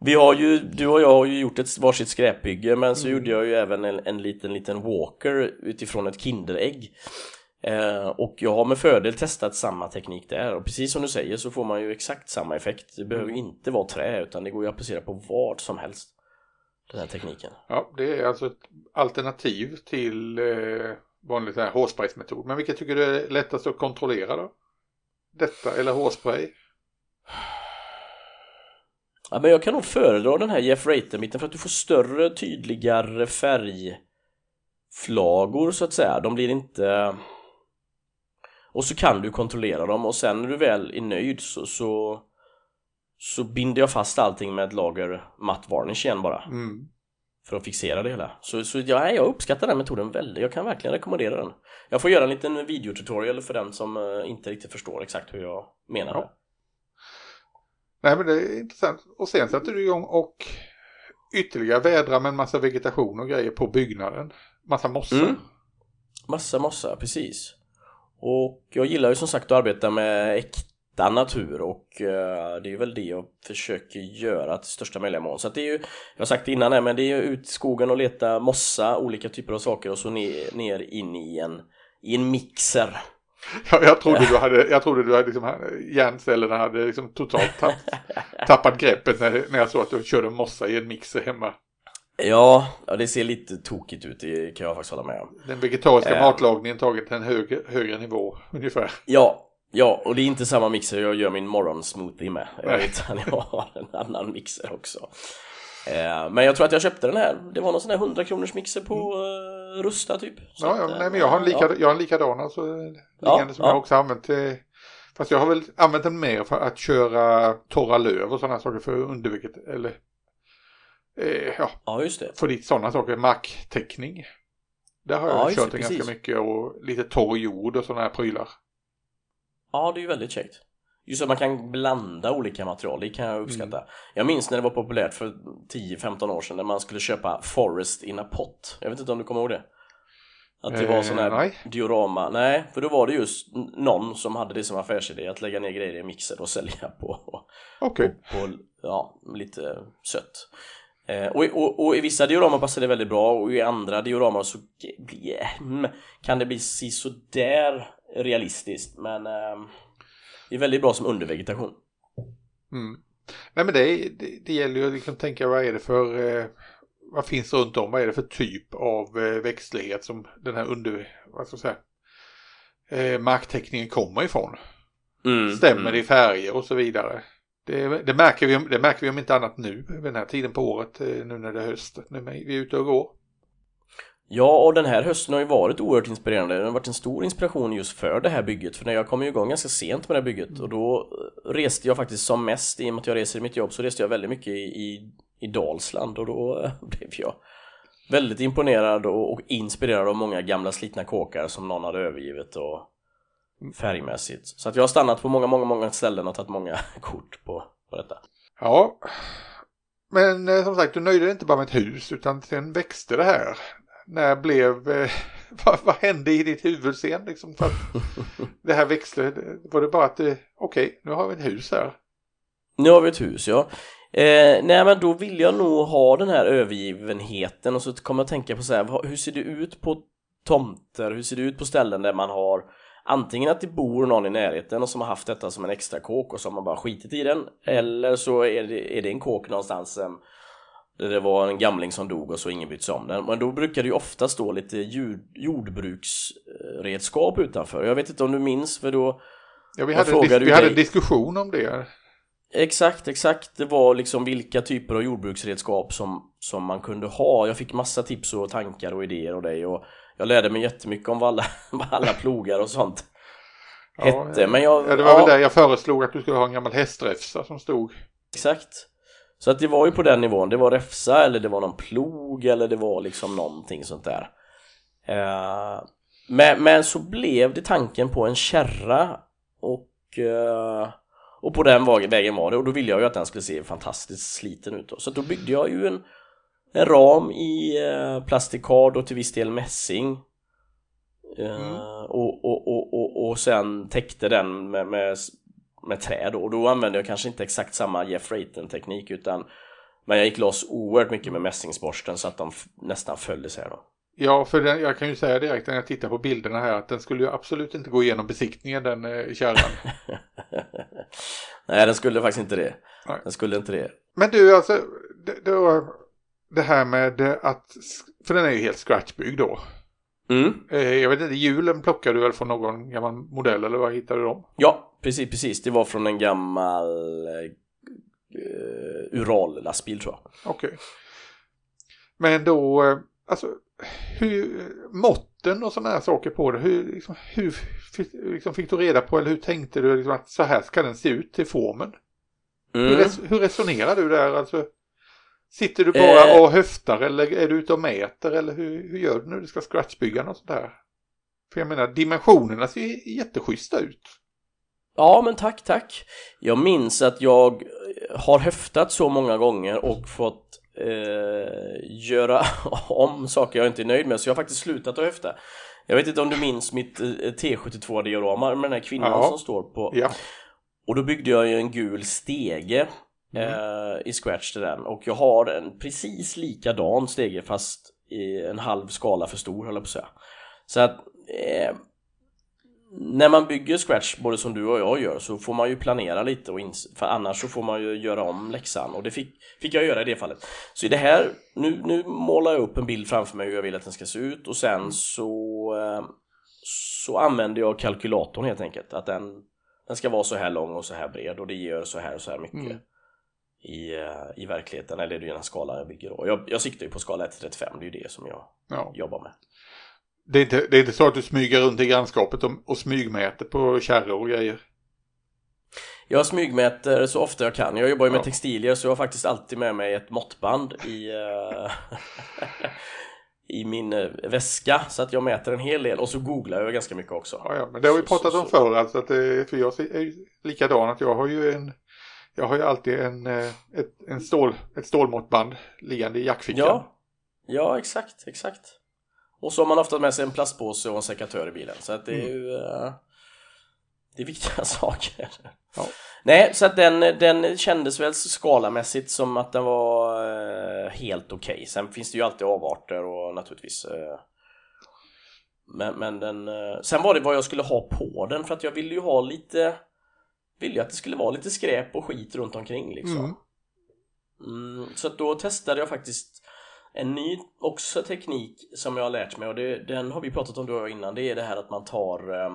Vi har ju, du och jag har ju gjort ett varsitt skräpbygge men så Mm. gjorde jag ju även en, en liten liten walker utifrån ett kinderägg. Eh, och jag har med fördel testat samma teknik där och precis som du säger så får man ju exakt samma effekt. Det behöver ju inte vara trä utan det går ju att applicera på vad som helst. Den här tekniken. Ja, det är alltså ett alternativ till eh, vanlig hårspraysmetod. Men vilket tycker du är lättast att kontrollera då? Detta eller hårspray? Ja, men jag kan nog föredra den här Jeff Rater-mitten för att du får större, tydligare färgflagor så att säga. De blir inte... Och så kan du kontrollera dem och sen när du väl är nöjd så, så, så binder jag fast allting med ett lager matt varnish igen bara Mm. för att fixera det hela. Så, så ja, jag uppskattar den metoden väldigt. Jag kan verkligen rekommendera den. Jag får göra en liten videotutorial för den som eh, inte riktigt förstår exakt hur jag menar Ja. det. Nej men det är intressant. Och sen satte du igång och ytterligare vädra med en massa vegetation och grejer på byggnaden. Massa mossa. Mm. Massa mossa, precis. Och jag gillar ju som sagt att arbeta med äkta natur och eh, det är väl det jag försöker göra till största möjliga mån. Så det är ju, jag har sagt det innan här, men det är ju ut i skogen och leta mossa, olika typer av saker och så ner, ner in i en, i en mixer. <laughs> Ja, jag trodde du hade, jag trodde du hade liksom, hjärncellerna hade liksom totalt tapp, tappat greppet när, när jag såg att du körde mossa i en mixer hemma. Ja, ja, det ser lite tokigt ut, det kan jag faktiskt hålla med om. Den vegetariska äh, matlagningen tagit en högre, högre nivå <laughs> ungefär. Ja, ja, och det är inte samma mixer jag gör min morgonsmoothie med. Vet <laughs> att jag har en annan mixer också. Eh, men jag tror att jag köpte den här, det var någon sån här 100 kronors mixer på mm. Rusta typ. Så ja, ja nej, men jag har en, lika, ja. jag har en likadan alltså, liggande som jag också använt till Fast jag har väl använt den mer för att köra torra löv och sådana saker för underviket eller eh, ja, ja, just det. För lite sådana saker, marktäckning. Där har jag ja, kört den ganska mycket och lite torr jord och sådana här prylar. Ja, det är ju väldigt käckt. Just att man kan blanda olika material, det kan jag uppskatta. Mm. Jag minns när det var populärt för 10-15 år sedan när man skulle köpa Forest in a pot. Jag vet inte om du kommer ihåg det? Att det var sån här eh, nej. diorama, nej för då var det just någon som hade det som affärsidé att lägga ner grejer i mixer och <laughs> sälja på, okay. på, på ja, lite sött. Eh, och, och, och, i vissa dioramar passar det väldigt bra och i andra dioramar så mm, kan det bli sådär realistiskt men eh, det är väldigt bra som undervegetation. Mm. Nej men det, det, det gäller ju att liksom tänka vad är det för eh, vad finns runt om? Vad är det för typ av eh, växtlighet som den här under, vad ska jag säga, eh, marktäckningen kommer ifrån? Mm, Stämmer mm. det i färger och så vidare? Det, det, märker vi, det märker vi om inte annat nu, vid den här tiden på året, eh, nu när det är höst, när vi är ute och går. Ja, och den här hösten har ju varit oerhört inspirerande. Den har varit en stor inspiration just för det här bygget. För när jag kom igång ganska sent med det här bygget och då eh, reste jag faktiskt som mest, i och med att jag reser i mitt jobb, så reste jag väldigt mycket i, i, i Dalsland och då eh, <laughs> blev jag väldigt imponerad och, och inspirerad av många gamla slitna kåkar som någon hade övergivit och färgmässigt. Så att jag har stannat på många, många, många ställen och tagit många <laughs> kort på, på detta. Ja, men eh, som sagt, du nöjde dig inte bara med ett hus utan sen växte det här när blev, eh, <laughs> vad, vad, hände i ditt huvud sen liksom? För att det här växte, var det bara att det, okej, okay, nu har vi ett hus här. Nu har vi ett hus, ja. Eh, nej men då vill jag nog ha den här övergivenheten och så kommer jag tänka på så här, hur ser det ut på tomter, hur ser det ut på ställen där man har antingen att det bor någon i närheten och som har haft detta som en extra kåk och som har bara skitit i den eller så är det, är det en kåk någonstans där det var en gamling som dog och så ingen brytt sig om den. Men då brukar det ju ofta stå lite jord, jordbruksredskap utanför. Jag vet inte om du minns för då Ja, vi hade, dis vi hade en diskussion om det. Exakt, exakt. Det var liksom vilka typer av jordbruksredskap som, som man kunde ha. Jag fick massa tips och tankar och idéer och dig och jag lärde mig jättemycket om vad alla, vad <laughs> alla plogar och sånt ja, hette. Men jag, ja, det var ja, väl där jag föreslog att du skulle ha en gammal hästräfsa som stod. Exakt. Så att det var ju på den nivån, det var räfsa eller det var någon plog eller det var liksom någonting sånt där eh, men, men så blev det tanken på en kärra och, eh, och på den vägen var det och då ville jag ju att den skulle se fantastiskt sliten ut då. Så då byggde jag ju en, en ram i eh, plastikard och till viss del mässing eh, mm. och, och, och, och, och sen täckte den med, med med träd och då använde jag kanske inte exakt samma Jeff Raten teknik utan men jag gick loss oerhört mycket med mässingsborsten så att de nästan följde sig då. Ja, för den, jag kan ju säga direkt när jag tittar på bilderna här att den skulle ju absolut inte gå igenom besiktningen den eh, kärran. <laughs> Nej, den skulle faktiskt inte det. Nej. Den skulle inte det. Men du, alltså, det, det, här med att, för den är ju helt scratchbyggd då. Mm. Eh, jag vet inte, hjulen plockade du väl från någon gammal modell eller vad hittade du dem? Ja, precis, precis. Det var från en gammal uh, Ural-lastbil tror jag. Okej. Okay. Men då, alltså, hur, måtten och sådana här saker på det, hur, liksom, hur liksom, fick du reda på eller hur tänkte du liksom, att så här ska den se ut till formen? Mm. Hur, res hur resonerar du där? Alltså, Sitter du bara eh. och höftar eller är du ute och mäter eller hur, hur gör du när du ska scratchbygga något sånt där? För jag menar dimensionerna ser jätteschyssta ut. Ja men tack tack. Jag minns att jag har höftat så många gånger och fått eh, göra <laughs> om saker jag inte är nöjd med så jag har faktiskt slutat att höfta. Jag vet inte om du minns mitt eh, T72 diorama med den här kvinnan ja. som står på. Ja. Och då byggde jag ju en gul stege mm. eh, i Scratch till den och jag har en precis likadan stege fast i en halv skala för stor höll jag på att säga. Så att eh, när man bygger Scratch, både som du och jag gör, så får man ju planera lite och för annars så får man ju göra om läxan och det fick, fick jag göra i det fallet. Så i det här, nu, nu målar jag upp en bild framför mig hur jag vill att den ska se ut och sen så, eh, så använder jag kalkylatorn helt enkelt. Att den, den ska vara så här lång och så här bred och det gör så här och så här mycket. Mm. I, eh, I verkligheten, eller det är den här skalan jag bygger då. Jag, jag siktar ju på skala 1 till 35, det är ju det som jag Ja. jobbar med. Det, är inte, det är inte så att du smyger runt i grannskapet och, och smygmäter på kärror och grejer? Jag smygmäter så ofta jag kan. Jag jobbar ju med Ja. textilier så jag har faktiskt alltid med mig ett måttband i, eh, <laughs> i min eh, väska så att jag mäter en hel del och så googlar jag ganska mycket också. Ja, ja, men det har vi pratat så- om så. förr, alltså att det, för jag är likadan att jag har ju en jag har ju alltid en, eh, ett, en stål, ett stålmåttband liggande i jackfickan. Ja, ja exakt, exakt. Och så har man ofta med sig en plastpåse och en sekatör i bilen så att det är ju eh, det är viktiga <laughs> saker. Ja. Nej, så att den, den kändes väl skalamässigt som att den var eh, helt okej. Sen finns det ju alltid avarter och naturligtvis eh, men, men den, eh, sen var det vad jag skulle ha på den för att jag ville ju ha lite ville att det skulle vara lite skräp och skit runt omkring liksom. Mm. Mm, så att då testade jag faktiskt en ny också teknik som jag har lärt mig och det, den har vi pratat om du och innan. Det är det här att man tar eh,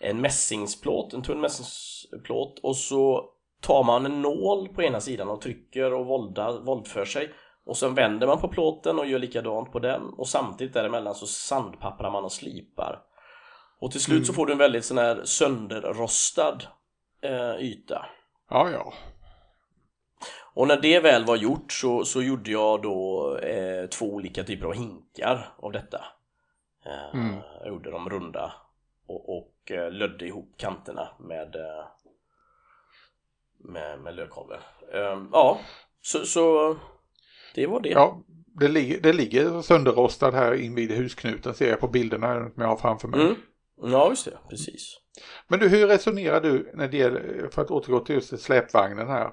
en mässingsplåt, en tunn mässingsplåt och så tar man en nål på ena sidan och trycker och våldar, våldför sig och sen vänder man på plåten och gör likadant på den och samtidigt däremellan så sandpapprar man och slipar. Och till slut så Mm. får du en väldigt sån här sönderrostad eh, yta. ja, ja. Och när det väl var gjort så, så gjorde jag då eh, två olika typer av hinkar av detta. Eh, Mm. Jag gjorde dem runda och, och eh, lödde ihop kanterna med, eh, med, med lökkolven. Eh, ja, så, så det var det. ja det, ligger, det ligger sönderrostad här invid husknuten ser jag på bilderna som jag har framför mig. Mm. Ja, just det. Precis. Men du, hur resonerar du när det gäller, för att återgå till just släpvagnen här?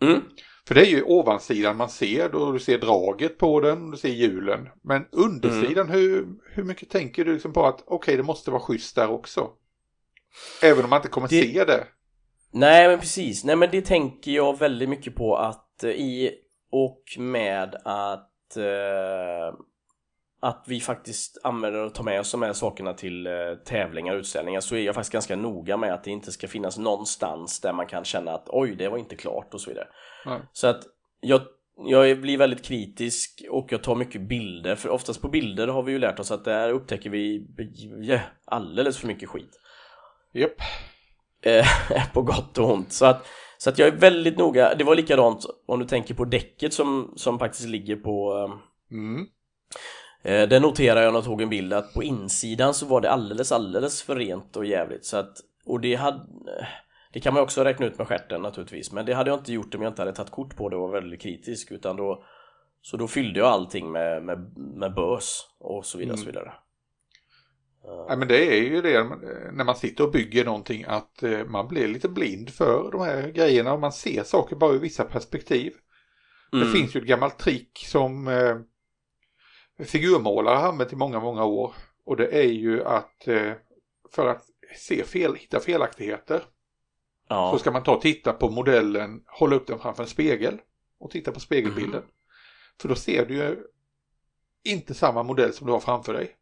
Mm. För det är ju ovansidan man ser då du ser draget på den, du ser hjulen. Men undersidan, hur, hur mycket tänker du liksom på att okej det måste vara schysst där också? Även om man inte kommer Det- se det. Nej men precis, nej men det tänker jag väldigt mycket på att eh, i och med att eh, att vi faktiskt använder och tar med oss de här sakerna till eh, tävlingar och utställningar så är jag faktiskt ganska noga med att det inte ska finnas någonstans där man kan känna att oj det var inte klart och så vidare. Nej. Så att jag, jag blir väldigt kritisk och jag tar mycket bilder för oftast på bilder har vi ju lärt oss att där upptäcker vi alldeles för mycket skit Japp. eh, <laughs> på gott och ont. Så att, så att jag är väldigt noga. Det var likadant om du tänker på däcket som, som faktiskt ligger på Mm. Eh, Det noterade jag när jag tog en bild att på insidan så var det alldeles, alldeles för rent och jävligt. Så att, och det hade det kan man ju också räkna ut med stjärten naturligtvis men det hade jag inte gjort om jag inte hade tagit kort på det och var väldigt kritisk utan då så då fyllde jag allting med, med, med bös och så vidare, Mm. så vidare. Nej, men det är ju det när man sitter och bygger någonting att eh, man blir lite blind för de här grejerna och man ser saker bara ur vissa perspektiv. Mm. Det finns ju ett gammalt trick som eh, figurmålare har använt i många, många år. Och det är ju att eh, för att se fel, hitta felaktigheter ja. så ska man ta och titta på modellen, hålla upp den framför en spegel och titta på spegelbilden. Mm. För då ser du ju inte samma modell som du har framför dig.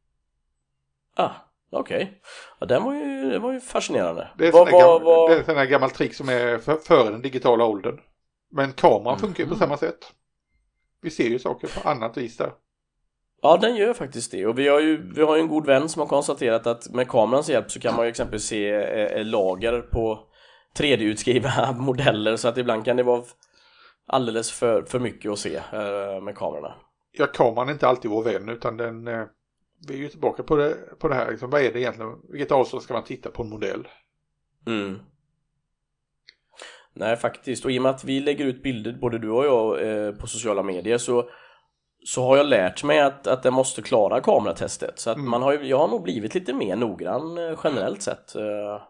Ah, okej. Ja, den var ju, det var ju fascinerande. Det är Vad- sån här vad- gam- vad- det är ett sån här gammalt trick som är för, före den digitala åldern. Men kameran funkar ju på Mhm. samma sätt. Vi ser ju saker på annat vis där. Ja, den gör faktiskt det. Och vi har ju vi har ju en god vän som har konstaterat att med kamerans hjälp så kan man ju exempelvis se eh, lager på 3D-utskrivna <laughs> modeller så att ibland kan det vara alldeles för, för mycket att se eh, med kamerorna. Ja, kameran är inte alltid vår vän utan den... Eh, vi är ju tillbaka på det, på det här. Liksom, vad är det egentligen? Vilket avstånd ska man titta på en modell? Mm. Nej, faktiskt. Och i och med att vi lägger ut bilder, både du och jag, eh, på sociala medier så, så har jag lärt mig att, att den måste klara kameratestet. Så att Mm. man har jag har nog blivit lite mer noggrann eh, generellt sett. Eh,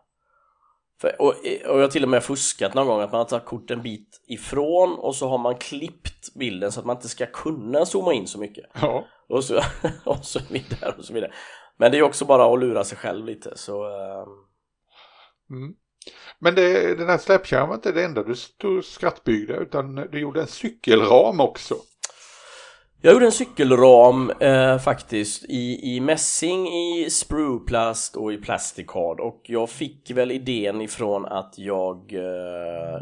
för, och, och jag har till och med fuskat någon gång att man har tagit kort en bit ifrån och så har man klippt bilden så att man inte ska kunna zooma in så mycket. Ja, Och så, <laughs> och så vidare och så vidare. Men det är också bara att lura sig själv lite så uh... mm. Men det, den här släpkärran var inte det enda du stod skrattbyggde utan du gjorde en cykelram också. Jag gjorde en cykelram eh, faktiskt i, i mässing, i sprueplast och i plasticard och jag fick väl idén ifrån att jag eh,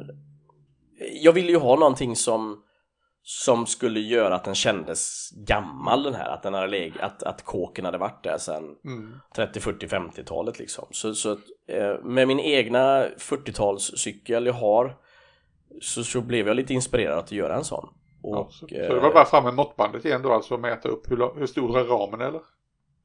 jag ville ju ha någonting som som skulle göra att den kändes gammal den här, att den hade legat, att, att kåken hade varit där sedan mm. 30, 40, 50-talet liksom. Så, så eh, med min egna 40-talscykel jag har så, så blev jag lite inspirerad att göra en sån. Och, så, eh, så, det var bara fram med måttbandet igen då alltså och mäta upp hur, hur stor är ramen eller?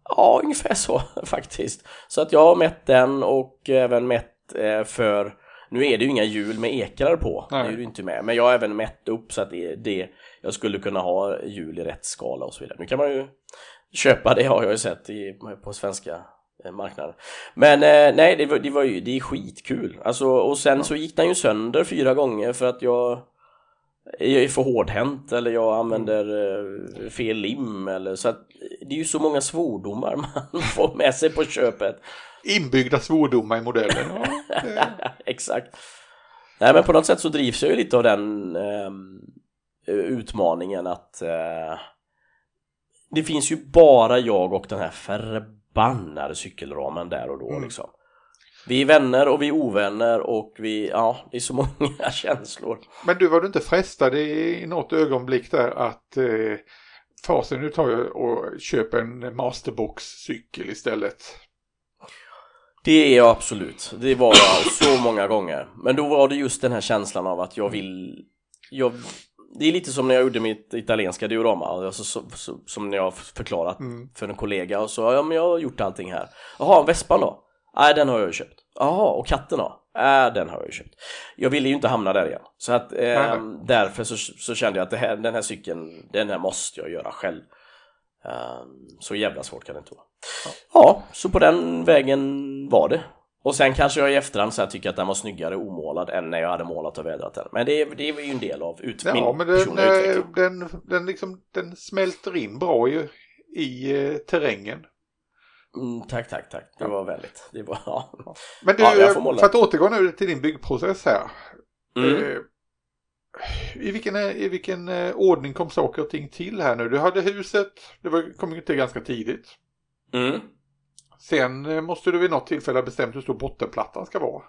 Ja, ungefär så <laughs> faktiskt. Så att jag har mätt den och även mätt eh, för nu är det ju inga hjul med ekrar på, Nej. det är ju inte med. Men jag har även mätt upp så att det, det jag skulle kunna ha hjul i rätt skala och så vidare. Nu kan man ju köpa det <laughs> har jag ju sett i, på svenska eh, marknaden. Men eh, nej, det var, det var ju det är skitkul. Alltså, och sen ja. så gick den ju sönder fyra gånger för att jag jag är för hårdhänt eller jag använder eh, fel lim eller så att det är ju så många svordomar <laughs> man får med sig på köpet. Inbyggda svordomar i modellen. Ja, <laughs> Exakt. Nej men på något sätt så drivs jag ju lite av den eh, utmaningen att eh, det finns ju bara jag och den här förbannade cykelramen där och då mm. liksom. Vi är vänner och vi är ovänner och vi, ja, det är så <laughs> många känslor. Men du, var du inte frestad i något ögonblick där att eh, fasen nu tar jag och köper en Masterbox-cykel istället? Det är jag absolut. Det var jag så många gånger. Men då var det just den här känslan av att jag vill... Jag, det är lite som när jag gjorde mitt italienska diorama, alltså, så, så, som när jag förklarat mm. för en kollega och så, ja men jag har gjort allting här. Jaha, vespan då? Nej, den har jag ju köpt. Jaha, och katten då? Äh, den har jag ju köpt. Jag ville ju inte hamna där igen. Så att eh, därför så, så, kände jag att här, den här cykeln, den här måste jag göra själv. Um, så jävla svårt kan det inte vara. Ja. ja, så på den vägen var det. Och sen kanske jag i efterhand så här tycker att den var snyggare omålad än när jag hade målat och vädrat den. Men det, det är ju en del av ut, ja, min men den, personliga utveckling. Den, den, liksom, den smälter in bra i, i eh, terrängen. Mm, tack, tack, tack. Det var väldigt. Det var, <laughs> ja. Men du, ja, för att återgå nu till din byggprocess här. Mm. Eh, i vilken, I vilken eh, ordning kom saker och ting till här nu? Du hade huset, det var, kom ju till ganska tidigt. Mm. Sen eh, måste du vid något tillfälle ha bestämt hur stor bottenplattan ska vara.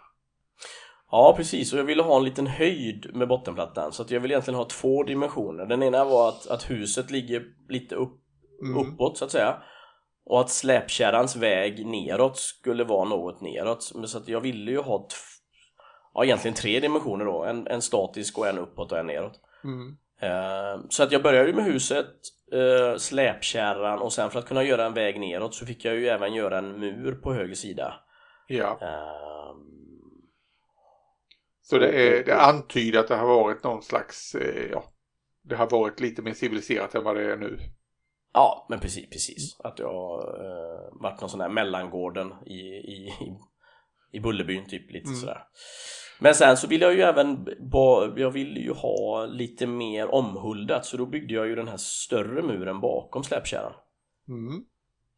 Ja, precis. Och jag ville ha en liten höjd med bottenplattan. Så att jag vill egentligen ha två dimensioner. Den ena var att, att huset ligger lite upp, mm. uppåt så att säga. Och att släpkärrans väg neråt skulle vara något neråt. Så att jag ville ju ha ja, egentligen tre dimensioner då. En, en statisk och en uppåt och en neråt. Mm. Uh, så att jag började med huset, uh, släpkärran och sen för att kunna göra en väg neråt så fick jag ju även göra en mur på höger sida. Ja. Uh, så det, är, det antyder att det har varit någon slags, eh, ja, det har varit lite mer civiliserat än vad det är nu. Ja, men precis, precis. Att jag har varit någon sån där mellangården i, i, i Bullerbyn typ lite mm. sådär. Men sen så vill jag ju även jag vill ju ha lite mer omhuldat så då byggde jag ju den här större muren bakom släpkärran. Mm.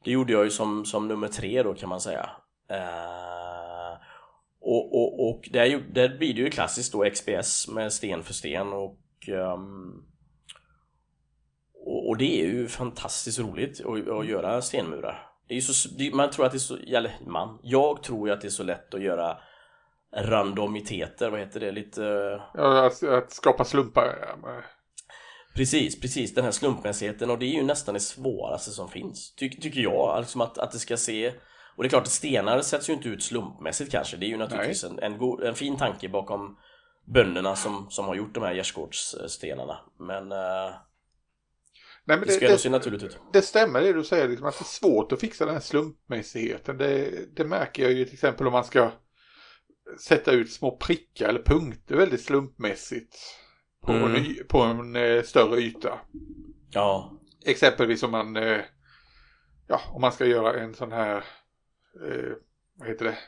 Det gjorde jag ju som, som nummer tre då kan man säga. Uh, och, och, och där, där blir det ju klassiskt då XPS med sten för sten och um, och, det är ju fantastiskt roligt att, att göra stenmurar. Det är så, man tror att det är så, eller man, jag tror ju att det är så lätt att göra randomiteter, vad heter det? Lite... Ja, att, att skapa slumpar. Precis, precis den här slumpmässigheten och det är ju nästan det svåraste som finns Ty tycker jag, liksom att, att det ska se och det är klart att stenar sätts ju inte ut slumpmässigt kanske Det är ju naturligtvis en, en, god, en, fin tanke bakom bönderna som, som har gjort de här gärdsgårdsstenarna Men, uh, Nej, men det, det ska det, naturligt ut Det stämmer det du säger, liksom, att det är svårt att fixa den här slumpmässigheten det, det märker jag ju till exempel om man ska sätta ut små prickar eller punkter väldigt slumpmässigt på mm. en, på en eh, större yta. Ja. Exempelvis om man, eh, ja, om man ska göra en sån här, eh, vad heter det,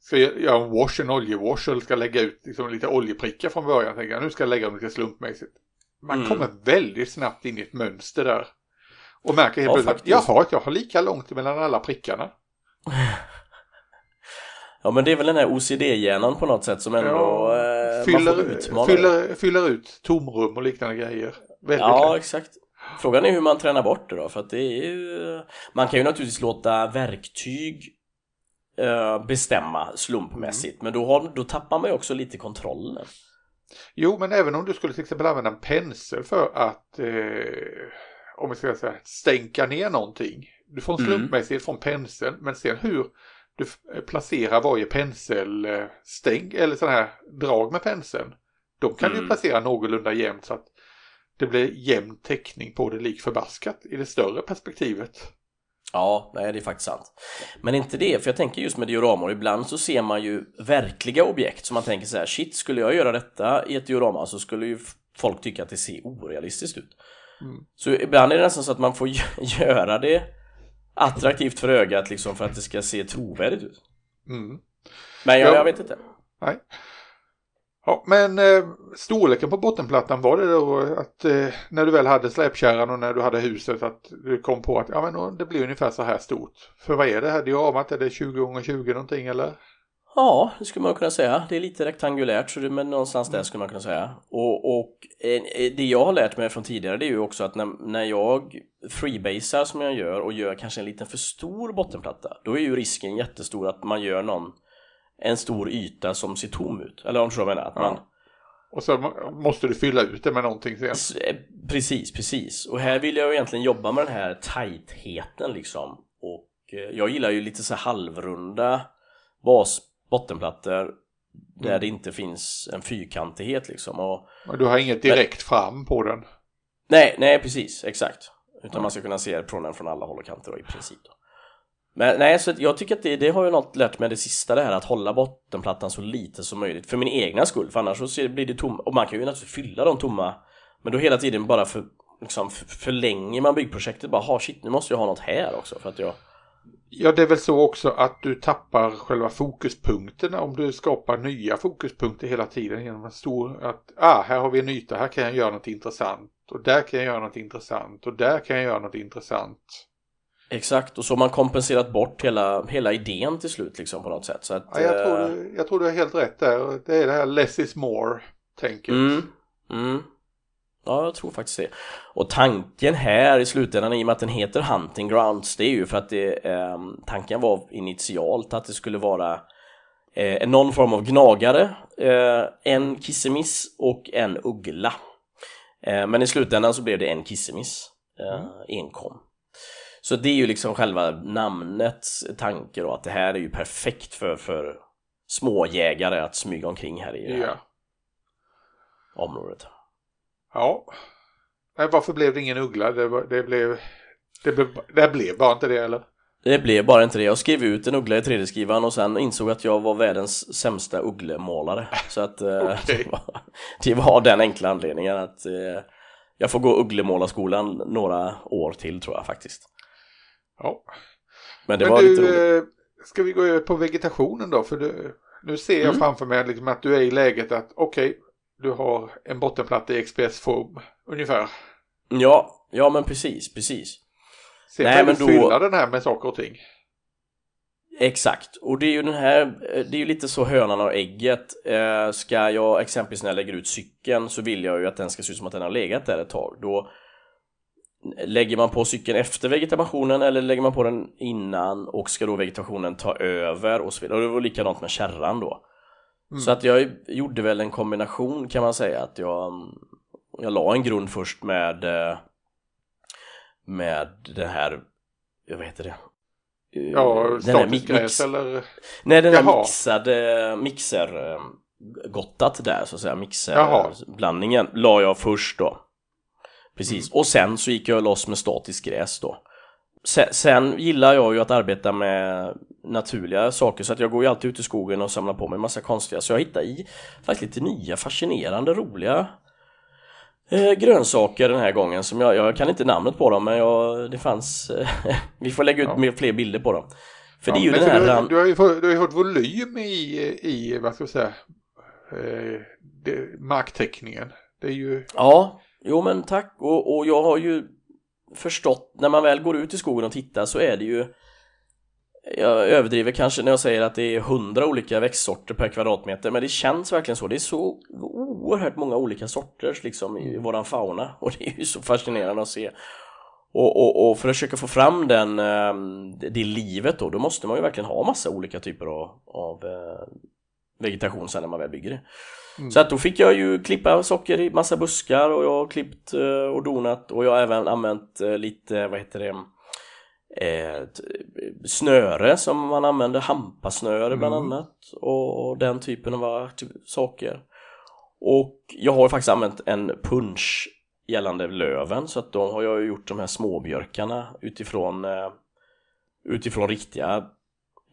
ska göra en wash, en oljewash eller ska lägga ut liksom, lite oljeprickar från början. Tänker jag, nu ska jag lägga dem lite slumpmässigt. Man mm. kommer väldigt snabbt in i ett mönster där. Och märker helt Ja, plötsligt att jaha, jag har lika långt mellan alla prickarna. <laughs> Ja men det är väl den här OCD-hjärnan på något sätt som ändå Ja, eh, fyller, utmana fyller, fyller ut tomrum och liknande grejer. Väldigt Ja, lätt. exakt. Frågan är hur man tränar bort det då, för att det är ju... Man kan ju naturligtvis låta verktyg eh, bestämma slumpmässigt, men då, har, då tappar man ju också lite kontrollen. Jo, men även om du skulle till exempel använda en pensel för att, eh, om vi ska säga stänka ner någonting. Du får en Mm. slumpmässighet från penseln, men sen hur du f- placerar varje penselstäng eller sådana här drag med penseln. De kan du Mm. placera någorlunda jämnt så att det blir jämn täckning på det lik förbaskat i det större perspektivet. Ja, nej det är faktiskt sant. Men inte det, för jag tänker just med dioramor, ibland så ser man ju verkliga objekt som man tänker så här, shit, skulle jag göra detta i ett diorama så skulle ju folk tycka att det ser orealistiskt ut. Mm. Så ibland är det nästan så att man får <laughs> gö- göra det attraktivt för ögat liksom för att det ska se trovärdigt ut. Mm. Men jag, Ja. jag vet inte. Nej. Ja, men eh, storleken på bottenplattan var det då att eh, när du väl hade släpkärran och när du hade huset att du kom på att ja, men det blir ungefär så här stort. För vad är det här Diamant? Är det 20 gånger 20 någonting eller? Ja, det skulle man kunna säga. Det är lite rektangulärt, så det, men någonstans där skulle man kunna säga. Och, och eh, det jag har lärt mig från tidigare det är ju också att när, när jag freebasar som jag gör och gör kanske en liten för stor bottenplatta, då är ju risken jättestor att man gör någon en stor yta som ser tom ut. Eller om du menar. Att Ja. man, Och så må- måste du fylla ut det med någonting sen. Eh, Precis, precis. Och här vill jag egentligen jobba med den här tajtheten liksom. Och eh, jag gillar ju lite så här halvrunda bas bottenplattor där Mm. det inte finns en fyrkantighet liksom. Och, du har inget direkt fram på den. nej, nej precis, exakt. Utan man ska kunna se från den från alla håll och kanter då, i princip. Då. Men nej, så jag tycker att det, det har ju något lärt mig det sista det här att hålla bottenplattan så lite som möjligt. För min egna skull, för annars så blir det tomma, och man kan ju naturligtvis fylla de tomma men då hela tiden bara för, liksom, förlänger man byggprojektet. Bara, ha shit nu måste jag ha något här också för att jag Ja, det är väl så också att du tappar själva fokuspunkterna om du skapar nya fokuspunkter hela tiden genom en stor att ah, här har vi en yta, här kan jag göra något intressant. Och där kan jag göra något intressant. Och där kan jag göra något intressant. Exakt, och så har man kompenserat bort hela, hela idén till slut liksom på något sätt så att Ja, jag, tror eh, du, jag tror du har helt rätt där. Det är det här less is more-tänket. Mm, mm. Ja, jag tror faktiskt det. Och tanken här i slutändan, i och med att den heter Hunting Grounds, det är ju för att det, eh, tanken var initialt att det skulle vara eh, någon form av gnagare, eh, en kissemiss och en uggla. Eh, men i slutändan så blev det en kissemiss, eh, enkom. Så det är ju liksom själva namnets tanke då, att det här är ju perfekt för, för småjägare att smyga omkring här i det här Ja. området. ja. Nej, varför blev det ingen uggla? Det, var- det blev... Det blev, det blev bara inte det eller? Det blev bara inte det. Jag skrev ut en uggla i 3D-skrivaren och sen insåg att jag var världens sämsta ugglemålare. Så att eh, <laughs> Okej. det, var, det var den enkla anledningen att eh, jag får gå ugglemålarskolan några år till tror jag faktiskt. Ja. Men det Men var lite roligt. du, eh, ska vi gå över på vegetationen då? För du, nu ser jag Mm. framför mig liksom att du är i läget att okej, du har en bottenplatta i XPS-form ungefär. Ja, ja men precis, precis. Sen Nej, kan men du då- fylla den här med saker och ting. Exakt, och det är ju den här, eh, det är ju lite så hönan och ägget. Eh, ska jag exempelvis när jag lägger ut cykeln så vill jag ju att den ska se ut som att den har legat där ett tag. Då lägger man på cykeln efter vegetationen eller lägger man på den innan och ska då vegetationen ta över och så vidare. Och det var likadant med kärran då. Mm. Så att jag gjorde väl en kombination kan man säga att jag, jag la en grund först med eh, med det här, vad heter det? Ja, den här mi- gräs eller? Nej, den här Jaha. mixade, mixer eh, gottat där så att säga, mixerblandningen la jag först då. Precis, Mm. och sen så gick jag loss med statiskt gräs då. Sen, sen gillar jag ju att arbeta med naturliga saker så att jag går ju alltid ut i skogen och samlar på mig massa konstiga så jag hittar i faktiskt lite nya fascinerande roliga eh, grönsaker den här gången som jag, jag kan inte namnet på dem men jag, det fanns eh, <laughs> vi får lägga ut Ja. fler bilder på dem. För det är Ja, ju den här du, ran- du, har ju du har ju fått volym i, i vad ska jag säga, eh, det, marktäckningen. Det är ju, Ja, jo men tack och, och jag har ju förstått, när man väl går ut i skogen och tittar så är det ju jag överdriver kanske när jag säger att det är hundra olika växtsorter per kvadratmeter men det känns verkligen så. Det är så oerhört många olika sorter liksom i våran fauna och det är ju så fascinerande att se. Och, och, och för att försöka få fram den, ehm, det livet då, då måste man ju verkligen ha massa olika typer av, av eh, vegetation sen när man väl bygger det. Mm. Så att då fick jag ju klippa socker i massa buskar och jag har klippt eh, och donat och jag har även använt eh, lite, vad heter det, snöre som man använder, hampasnöre bland mm. annat och den typen av saker. Och jag har faktiskt använt en punch gällande löven så att då har jag gjort de här småbjörkarna utifrån eh, utifrån riktiga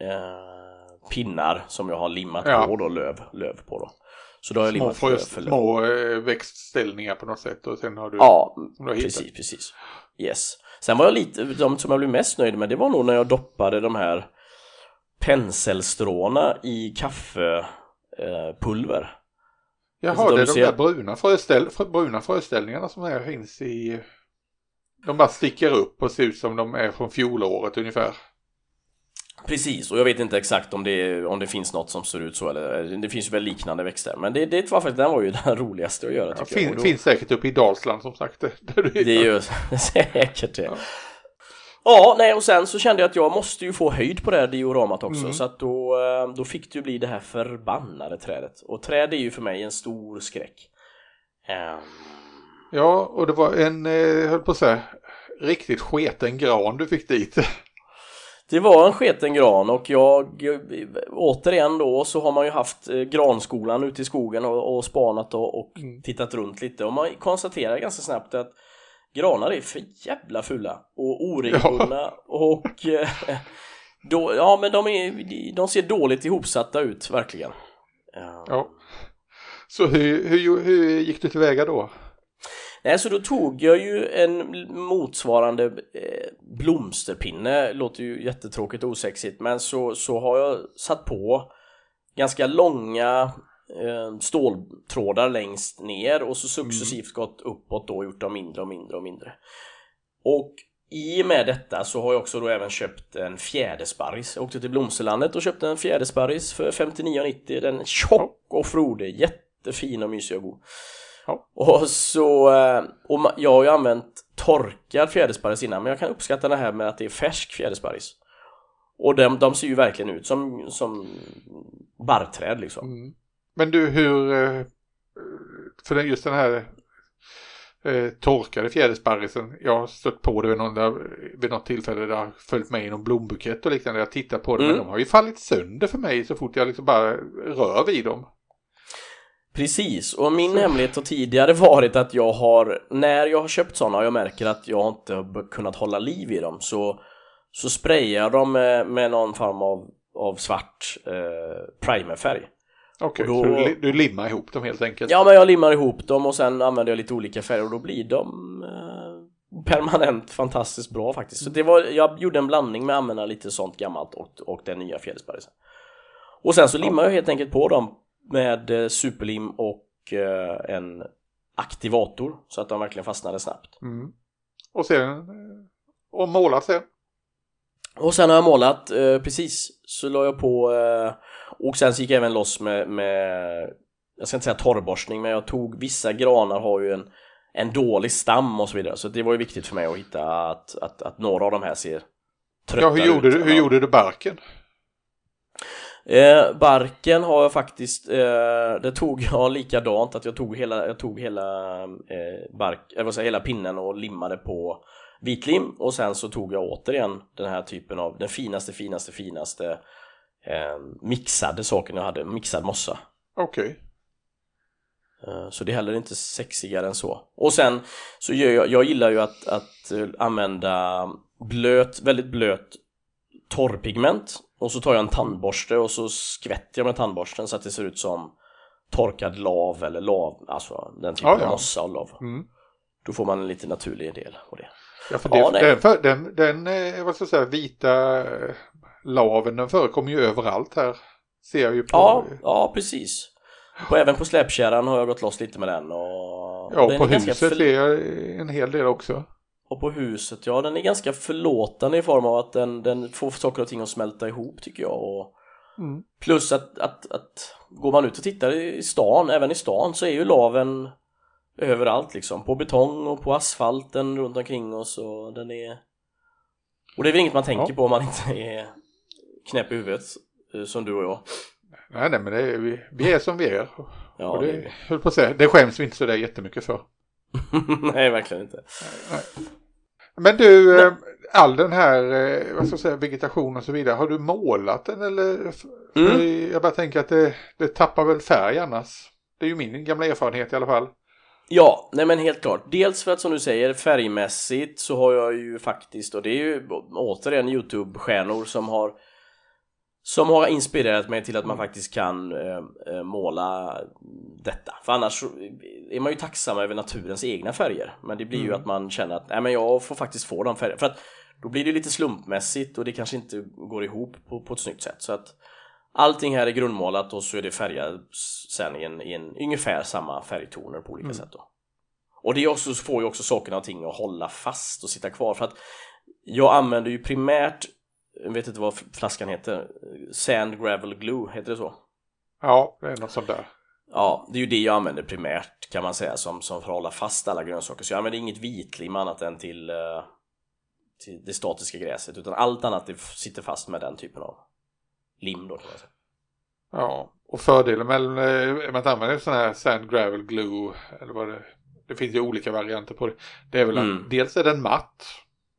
eh, pinnar som jag har limmat ja. på då löv, löv på då. Så då har jag små limmat löv. Små eh, växtställningar på något sätt och sen har du Ja, du har precis, precis. Yes. Sen var jag lite, de som jag blev mest nöjd med det var nog när jag doppade de här penselstråna i kaffepulver. Jaha, alltså, det är de ser... där bruna, fröställ... bruna fröställningarna som här finns i... De bara sticker upp och ser ut som de är från fjolåret ungefär. Precis, och jag vet inte exakt om det, om det finns något som ser ut så eller det finns väl liknande växter men det, det var faktiskt, den var ju <laughs> den roligaste att göra tycker ja, fin, jag. Då... Finns säkert uppe i Dalsland som sagt. <laughs> det är ju <laughs> säkert det. Ja. Ja, nej och sen så kände jag att jag måste ju få höjd på det här dioramat också mm. så att då, eh, då fick det ju bli det här förbannade trädet och träd är ju för mig en stor skräck. Um... Ja, och det var en, eh, höll på att säga, riktigt sketen gran du fick dit. Det var en sketen gran och jag återigen då så har man ju haft eh, granskolan ute i skogen och, och spanat och, och mm. tittat runt lite och man konstaterar ganska snabbt att granar är för jävla fulla och oregelbundna ja. och eh, <laughs> då, ja men de, är, de ser dåligt ihopsatta ut verkligen. Ja. Så hur, hur, hur gick du tillväga då? Nej, så då tog jag ju en motsvarande eh, blomsterpinne, låter ju jättetråkigt och osexigt, men så, så har jag satt på ganska långa eh, ståltrådar längst ner och så successivt mm. gått uppåt då och gjort dem mindre och mindre och mindre. Och i och med detta så har jag också då även köpt en fjädersparris. Jag åkte till Blomsterlandet och köpte en fjädersparris för 59,90. Den är tjock och frodig, jättefin och mysig och god. Ja. Och så, eh, och jag har ju använt torkad fjädersparris innan men jag kan uppskatta det här med att det är färsk fjädersparris. Och de, de ser ju verkligen ut som, som barrträd liksom. Mm. Men du hur, eh, för just den här eh, torkade fjädersparrisen, jag har stött på det vid, någon där, vid något tillfälle där jag har följt med i någon blombukett och liknande, jag tittar på det, mm. men de har ju fallit sönder för mig så fort jag liksom bara rör vid dem. Precis, och min hemlighet har tidigare varit att jag har, när jag har köpt sådana och jag märker att jag inte har kunnat hålla liv i dem så, så sprayar jag dem med, med någon form av, av svart eh, primerfärg. Okej, okay, så du, du limmar ihop dem helt enkelt? Ja, men jag limmar ihop dem och sen använder jag lite olika färger och då blir de eh, permanent fantastiskt bra faktiskt. Så det var, jag gjorde en blandning med att använda lite sånt gammalt och, och den nya fjädersparrisen. Och sen så limmar jag helt enkelt på dem med eh, superlim och eh, en aktivator så att de verkligen fastnade snabbt. Mm. Och sen, eh, och målat sen? Och sen har jag målat, eh, precis, så la jag på eh, och sen så gick jag även loss med, med jag ska inte säga torrborstning men jag tog, vissa granar har ju en, en dålig stam och så vidare så det var ju viktigt för mig att hitta att, att, att några av de här ser trötta ja, hur gjorde ut. Du, hur gjorde du barken? Eh, barken har jag faktiskt, eh, det tog jag <laughs> likadant att jag tog hela, jag tog hela eh, bark, eller vad säger, hela pinnen och limmade på vitlim och sen så tog jag återigen den här typen av, den finaste, finaste, finaste eh, mixade saken jag hade, mixad mossa. Okej. Okay. Eh, så det är heller inte sexigare än så. Och sen så gör jag, jag gillar ju att, att eh, använda blöt, väldigt blöt torrpigment och så tar jag en tandborste och så skvätter jag med tandborsten så att det ser ut som torkad lav eller lav, alltså den typen ja, ja. av mossa och lav. Mm. Då får man en lite naturlig del av det. Ja, för det, ja, den, för, den, den, eh, vad ska jag säga, vita eh, laven den förekommer ju överallt här. Ser jag ju på. Ja, ja precis. Och även på släpkärran har jag gått loss lite med den. Och ja, på huset är en hel del också. Och på huset, ja den är ganska förlåtande i form av att den, den får saker och ting att smälta ihop tycker jag och Mm. Plus att, att, att går man ut och tittar i stan, även i stan så är ju laven överallt liksom på betong och på asfalten runt omkring oss och den är och det är väl inget man tänker Ja. på om man inte är knäpp i huvudet eh, som du och jag Nej, nej, men det vi, vi är som vi är. Ja, och det det, höll på att säga, det skäms vi inte så där jättemycket för. <laughs> Nej, verkligen inte. Men du, eh, all den här eh, vad ska jag säga, vegetation och så vidare, har du målat den eller? Mm. Jag bara tänker att det, det tappar väl färg annars. Det är ju min gamla erfarenhet i alla fall. Ja, nej men helt klart. Dels för att som du säger färgmässigt så har jag ju faktiskt, och det är ju återigen Youtube-stjärnor som har som har inspirerat mig till att man faktiskt kan eh, eh, måla detta. För annars är man ju tacksam över naturens egna färger. Men det blir ju Mm. att man känner att nej men jag får faktiskt få de färgerna. För att då blir det lite slumpmässigt och det kanske inte går ihop på, på ett snyggt sätt. Så att allting här är grundmålat och så är det färgat sen i, en, i en, ungefär samma färgtoner på olika Mm. sätt då. Och det är också, får ju också sakerna och ting att hålla fast och sitta kvar för att jag använder ju primärt jag vet inte vad flaskan heter Sand Gravel Glue, heter det så? Ja, det är något sånt där. Ja, det är ju det jag använder primärt kan man säga som, som för att hålla fast alla grönsaker. Så jag använder inget vitlim annat än till, eh, till det statiska gräset utan allt annat det sitter fast med den typen av lim då kan man säga. Ja, och fördelen med, eh, med att använda sån här sand gravel glue eller vad det det finns ju olika varianter på det. Det är väl Mm. att dels är den matt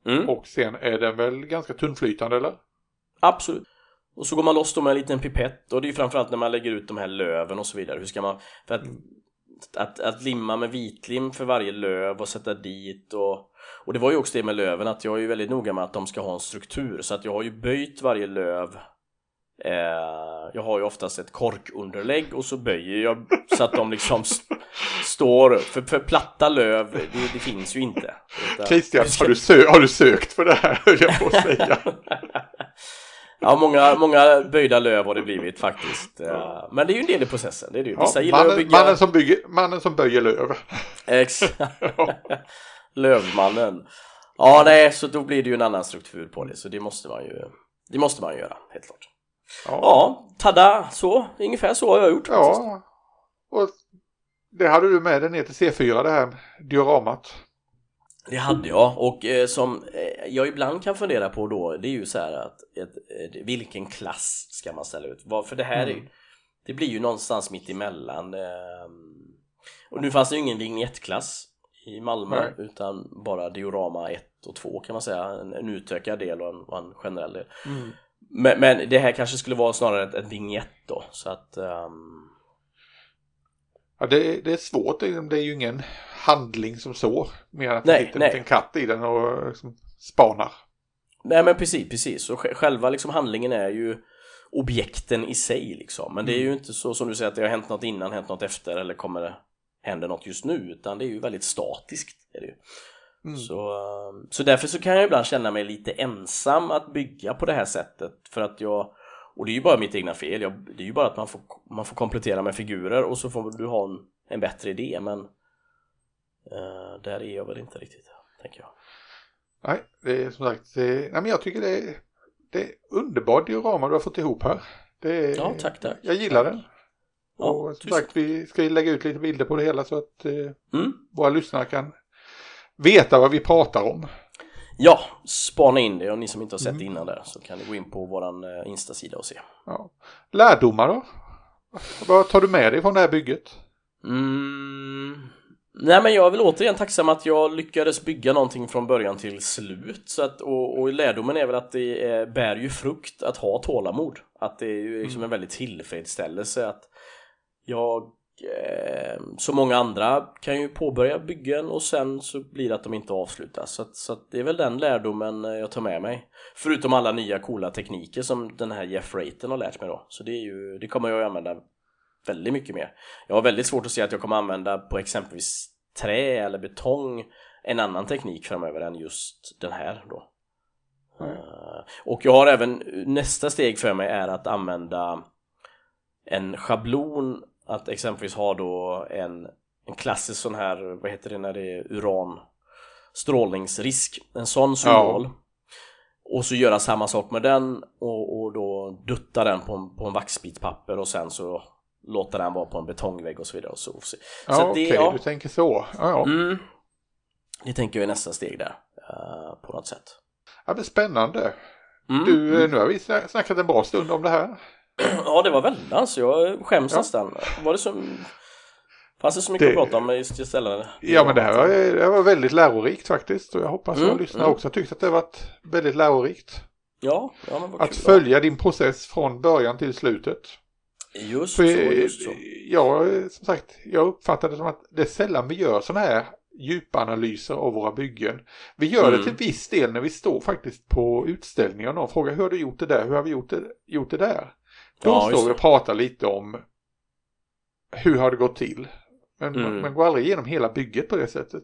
Mm, och sen är den väl ganska tunnflytande eller? absolut. Och så går man loss då med en liten pipett och det är ju framförallt när man lägger ut de här löven och så vidare. Hur ska man... För att, att, att limma med vitlim för varje löv och sätta dit och... Och det var ju också det med löven att jag är ju väldigt noga med att de ska ha en struktur så att jag har ju böjt varje löv eh, Jag har ju oftast ett korkunderlägg och så böjer jag så att de liksom st- står För, för platta löv, det, det finns ju inte. Utan- Christian, ska- har du, har du sökt för det här höll jag på att säga. <laughs> Ja, många, många böjda löv har det blivit faktiskt. Eh, Men det är ju en del i processen. Det är det ju. Vissa Ja, gillar att mannen, bygga... mannen, som bygger, mannen som böjer löv. Ex... <laughs> Lövmannen. Ja, nej, så då blir det ju en annan struktur på det. Så det måste man ju, det måste man ju göra, helt klart. Ja, Ja, tada, så. Ungefär så har jag gjort faktiskt. ja. Och det hade du med dig ner till C4 det här dioramat. Det hade jag och eh, som eh, jag ibland kan fundera på då det är ju så här att ett, vilken klass ska man ställa ut? För det här är ju, Mm. det blir ju någonstans mitt emellan eh, och nu fanns det ju ingen vignettklass i Malmö Nej. utan bara diorama 1 och 2 kan man säga en, en utökad del och en, en generell del men, men det här kanske skulle vara snarare ett, ett vignett då så att ehm, Ja, det, det är svårt, det är ju ingen handling som så. Mer än att Nej, sitter en liten katt i den och liksom spanar. Nej men precis, precis. Och sj- själva liksom handlingen är ju objekten i sig liksom. Men det är ju inte så som du säger att det har hänt något innan, hänt något efter eller kommer det hända något just nu. Utan det är ju väldigt statiskt. Är det ju. Mm. Så, eh, så därför så kan jag ibland känna mig lite ensam att bygga på det här sättet. För att jag, och det är ju bara mitt egna fel. Jag, det är ju bara att man får, man får komplettera med figurer och så får du ha en, en bättre idé. Men eh, där är jag väl inte riktigt, tänker jag. Nej, det är som sagt, det, nej, men jag tycker det är, det är underbar diorama du har fått ihop här. Är, Ja, tack, tack. Jag gillar den. Ja, och som tusen sagt, vi ska lägga ut lite bilder på det hela så att eh, Mm. våra lyssnare kan veta vad vi pratar om. Ja, spana in det och ni som inte har sett Mm. det innan där så kan ni gå in på våran eh, Insta-sida och se. Ja. Lärdomar då? Vad tar du med dig från det här bygget? Mm. Nej men jag är väl återigen tacksam att jag lyckades bygga någonting från början till slut så att, och, och lärdomen är väl att det är, bär ju frukt att ha tålamod. Att det är ju liksom en väldigt tillfredsställelse att jag eh, som många andra kan ju påbörja byggen och sen så blir det att de inte avslutas. Så, att, så att det är väl den lärdomen eh, jag tar med mig. Förutom alla nya coola tekniker som den här Jeff Rayton har lärt mig då. Så det, är ju, det kommer jag att använda väldigt mycket mer. Jag har väldigt svårt att se att jag kommer använda på exempelvis trä eller betong en annan teknik framöver än just den här då. Mm. Eh, Och jag har även nästa steg för mig är att använda en schablon att exempelvis ha då en, en klassisk sån här, vad heter det när det är uran strålningsrisk, en sån symbol. Ja. Och så göra samma sak med den och, och då dutta den på en, på en vaxbit papper och sen så låta den vara på en betongvägg och så vidare. Och så, så ja, okej, okay, ja. du tänker så. Ja, ja. Mm, det tänker jag är nästa steg där, uh, på något sätt. Ja, men spännande. Mm, du, mm. nu har vi snackat en bra stund om det här. Ja, det var väldigt alltså. Jag skäms ja. nästan. Var det så... Fanns det så mycket det... att prata om just istället? Ja, men det här var, det var väldigt lärorikt faktiskt. Och jag hoppas mm, att lyssnarna mm. också tyckt att det varit väldigt lärorikt. Ja, ja men Att kul, följa din process från början till slutet. Just För, så, just så. Ja, som sagt, jag uppfattar det som att det är sällan vi gör sådana här djupanalyser av våra byggen. Vi gör mm. det till viss del när vi står faktiskt på utställningar och någon frågar hur har du gjort det där, hur har vi gjort det, gjort det där? Då ja, står vi och pratar lite om hur har det gått till. Men mm. man går aldrig igenom hela bygget på det sättet.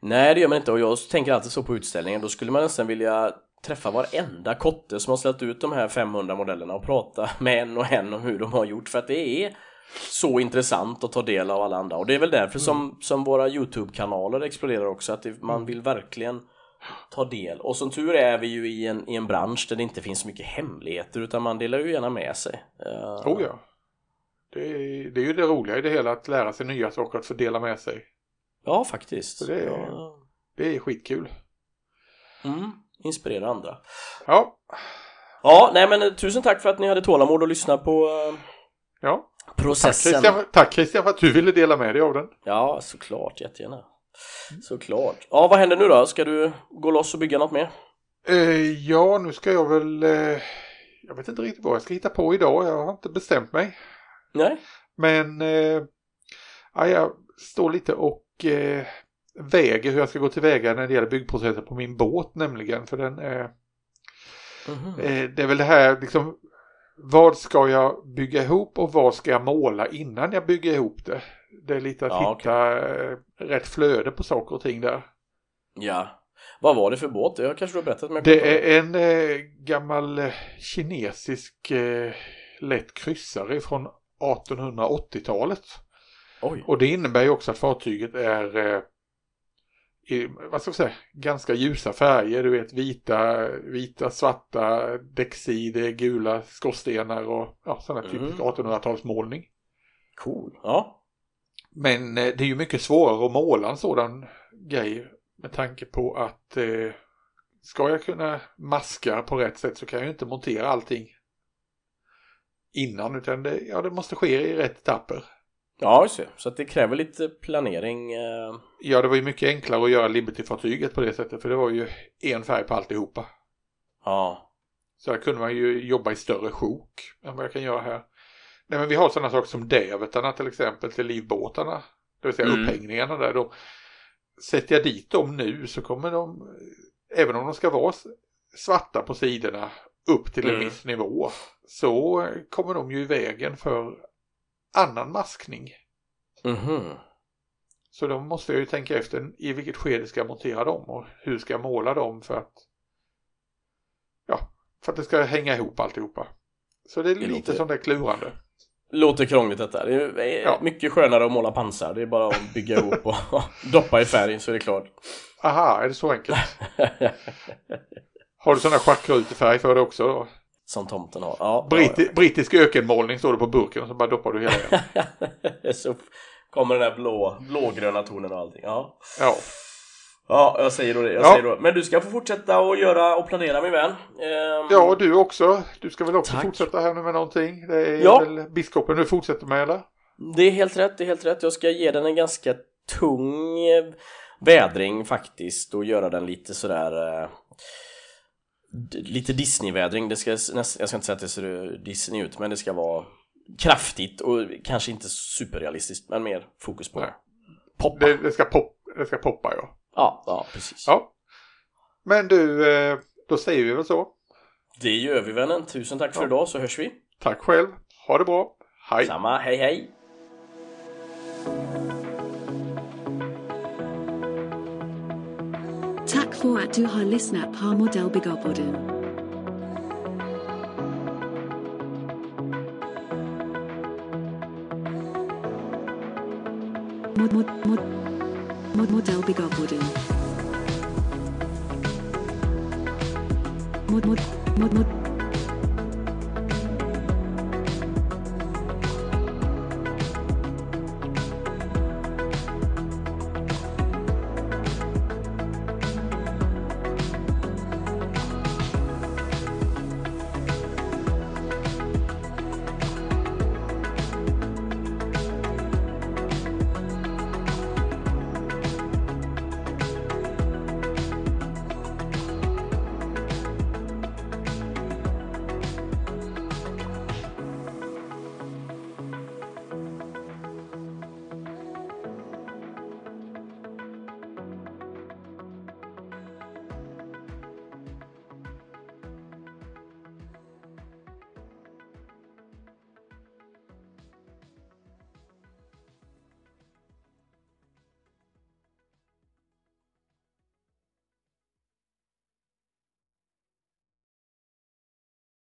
Nej det gör man inte och jag tänker alltid så på utställningen. Då skulle man nästan vilja träffa varenda kotte som har ställt ut de här 500 modellerna och prata <laughs> med en och en om hur de har gjort för att det är så intressant att ta del av alla andra och det är väl därför mm. som, som våra Youtube-kanaler exploderar också att det, man mm. vill verkligen ta del och som tur är vi ju i en, i en bransch där det inte finns så mycket hemligheter utan man delar ju gärna med sig. Uh... Oh ja. Det är, det är ju det roliga i det hela att lära sig nya saker att få dela med sig. Ja faktiskt. Så det, är, ja. det är skitkul. Mm, inspirera andra. Ja. Ja, nej men tusen tack för att ni hade tålamod att lyssna på uh... Ja processen. Tack Christian, tack Christian för att du ville dela med dig av den. Ja, såklart, jättegärna. Såklart. Ja, vad händer nu då? Ska du gå loss och bygga något mer? Eh, ja, nu ska jag väl... Eh, jag vet inte riktigt vad jag ska hitta på idag. Jag har inte bestämt mig. Nej. Men eh, ja, jag står lite och eh, väger hur jag ska gå tillväga när det gäller byggprocessen på min båt nämligen. För den är... Mm -hmm. det är väl det här liksom vad ska jag bygga ihop och vad ska jag måla innan jag bygger ihop det? Det är lite att ja, hitta okay. rätt flöde på saker och ting där. Ja. Vad var det för båt? Jag kanske du har berättat mig. Det är en eh, gammal eh, kinesisk eh, lätt kryssare från 1880-talet. Oj. Och det innebär ju också att fartyget är eh, i, vad ska jag säga, ganska ljusa färger. Du vet vita, vita svarta däcksidor, gula skorstenar och ja, sån här typisk mm. 1800-talsmålning. Cool, ja. Men eh, det är ju mycket svårare att måla en sådan grej med tanke på att eh, ska jag kunna maska på rätt sätt så kan jag ju inte montera allting innan utan det, ja, det måste ske i rätt etapper. Ja, just det. Så det kräver lite planering. Eh... Ja, det var ju mycket enklare att göra Liberty-fartyget på det sättet för det var ju en färg på alltihopa. Ja. Så där kunde man ju jobba i större sjok än vad jag kan göra här. Nej, men vi har sådana saker som dävetarna till exempel till livbåtarna. Det vill säga mm. upphängningarna där. Då, sätter jag dit dem nu så kommer de, även om de ska vara svarta på sidorna upp till en mm. viss nivå så kommer de ju i vägen för annan maskning. Mm Så då måste jag ju tänka efter i vilket skede ska jag montera dem och hur ska jag måla dem för att ja, för att det ska hänga ihop alltihopa. Så det är det lite låter, som det klurande. Låter krångligt detta. Det är ja. mycket skönare att måla pansar. Det är bara att bygga ihop och <laughs> doppa i färg så är det klart. Aha, är det så enkelt? Har du sådana schackrutefärg för det också då? Som tomten har. Ja, Britti ja. Brittisk ökenmålning står det på burken och så bara doppar du hela igen. <laughs> så kommer den där blå, blågröna tonen och allting. Ja. Ja. Ja, jag säger då det. Jag ja. säger då. Men du ska få fortsätta och göra och planera min vän. Ehm... Ja, och du också. Du ska väl också Tack. fortsätta här nu med någonting? Det är ja. väl biskopen du fortsätter med eller? Det är helt rätt, det är helt rätt. Jag ska ge den en ganska tung vädring faktiskt och göra den lite sådär eh lite Disney-vädring. Det ska, jag ska inte säga att det ser Disney ut, men det ska vara kraftigt och kanske inte superrealistiskt, men mer fokus på Nej. poppa. Det, det, ska pop, det ska poppa, ja. Ja, ja precis. Ja. Men du, eh, då säger vi väl så. Det gör vi vännen. Tusen tack för ja. idag så hörs vi. Tack själv. Ha det bra. Hej. Samma. Hej hej. Tack för att du har lyssnat på Modellbyggarpodden. Mod, mod, mod. Mod model Bigobwooden. Mod mod mod mod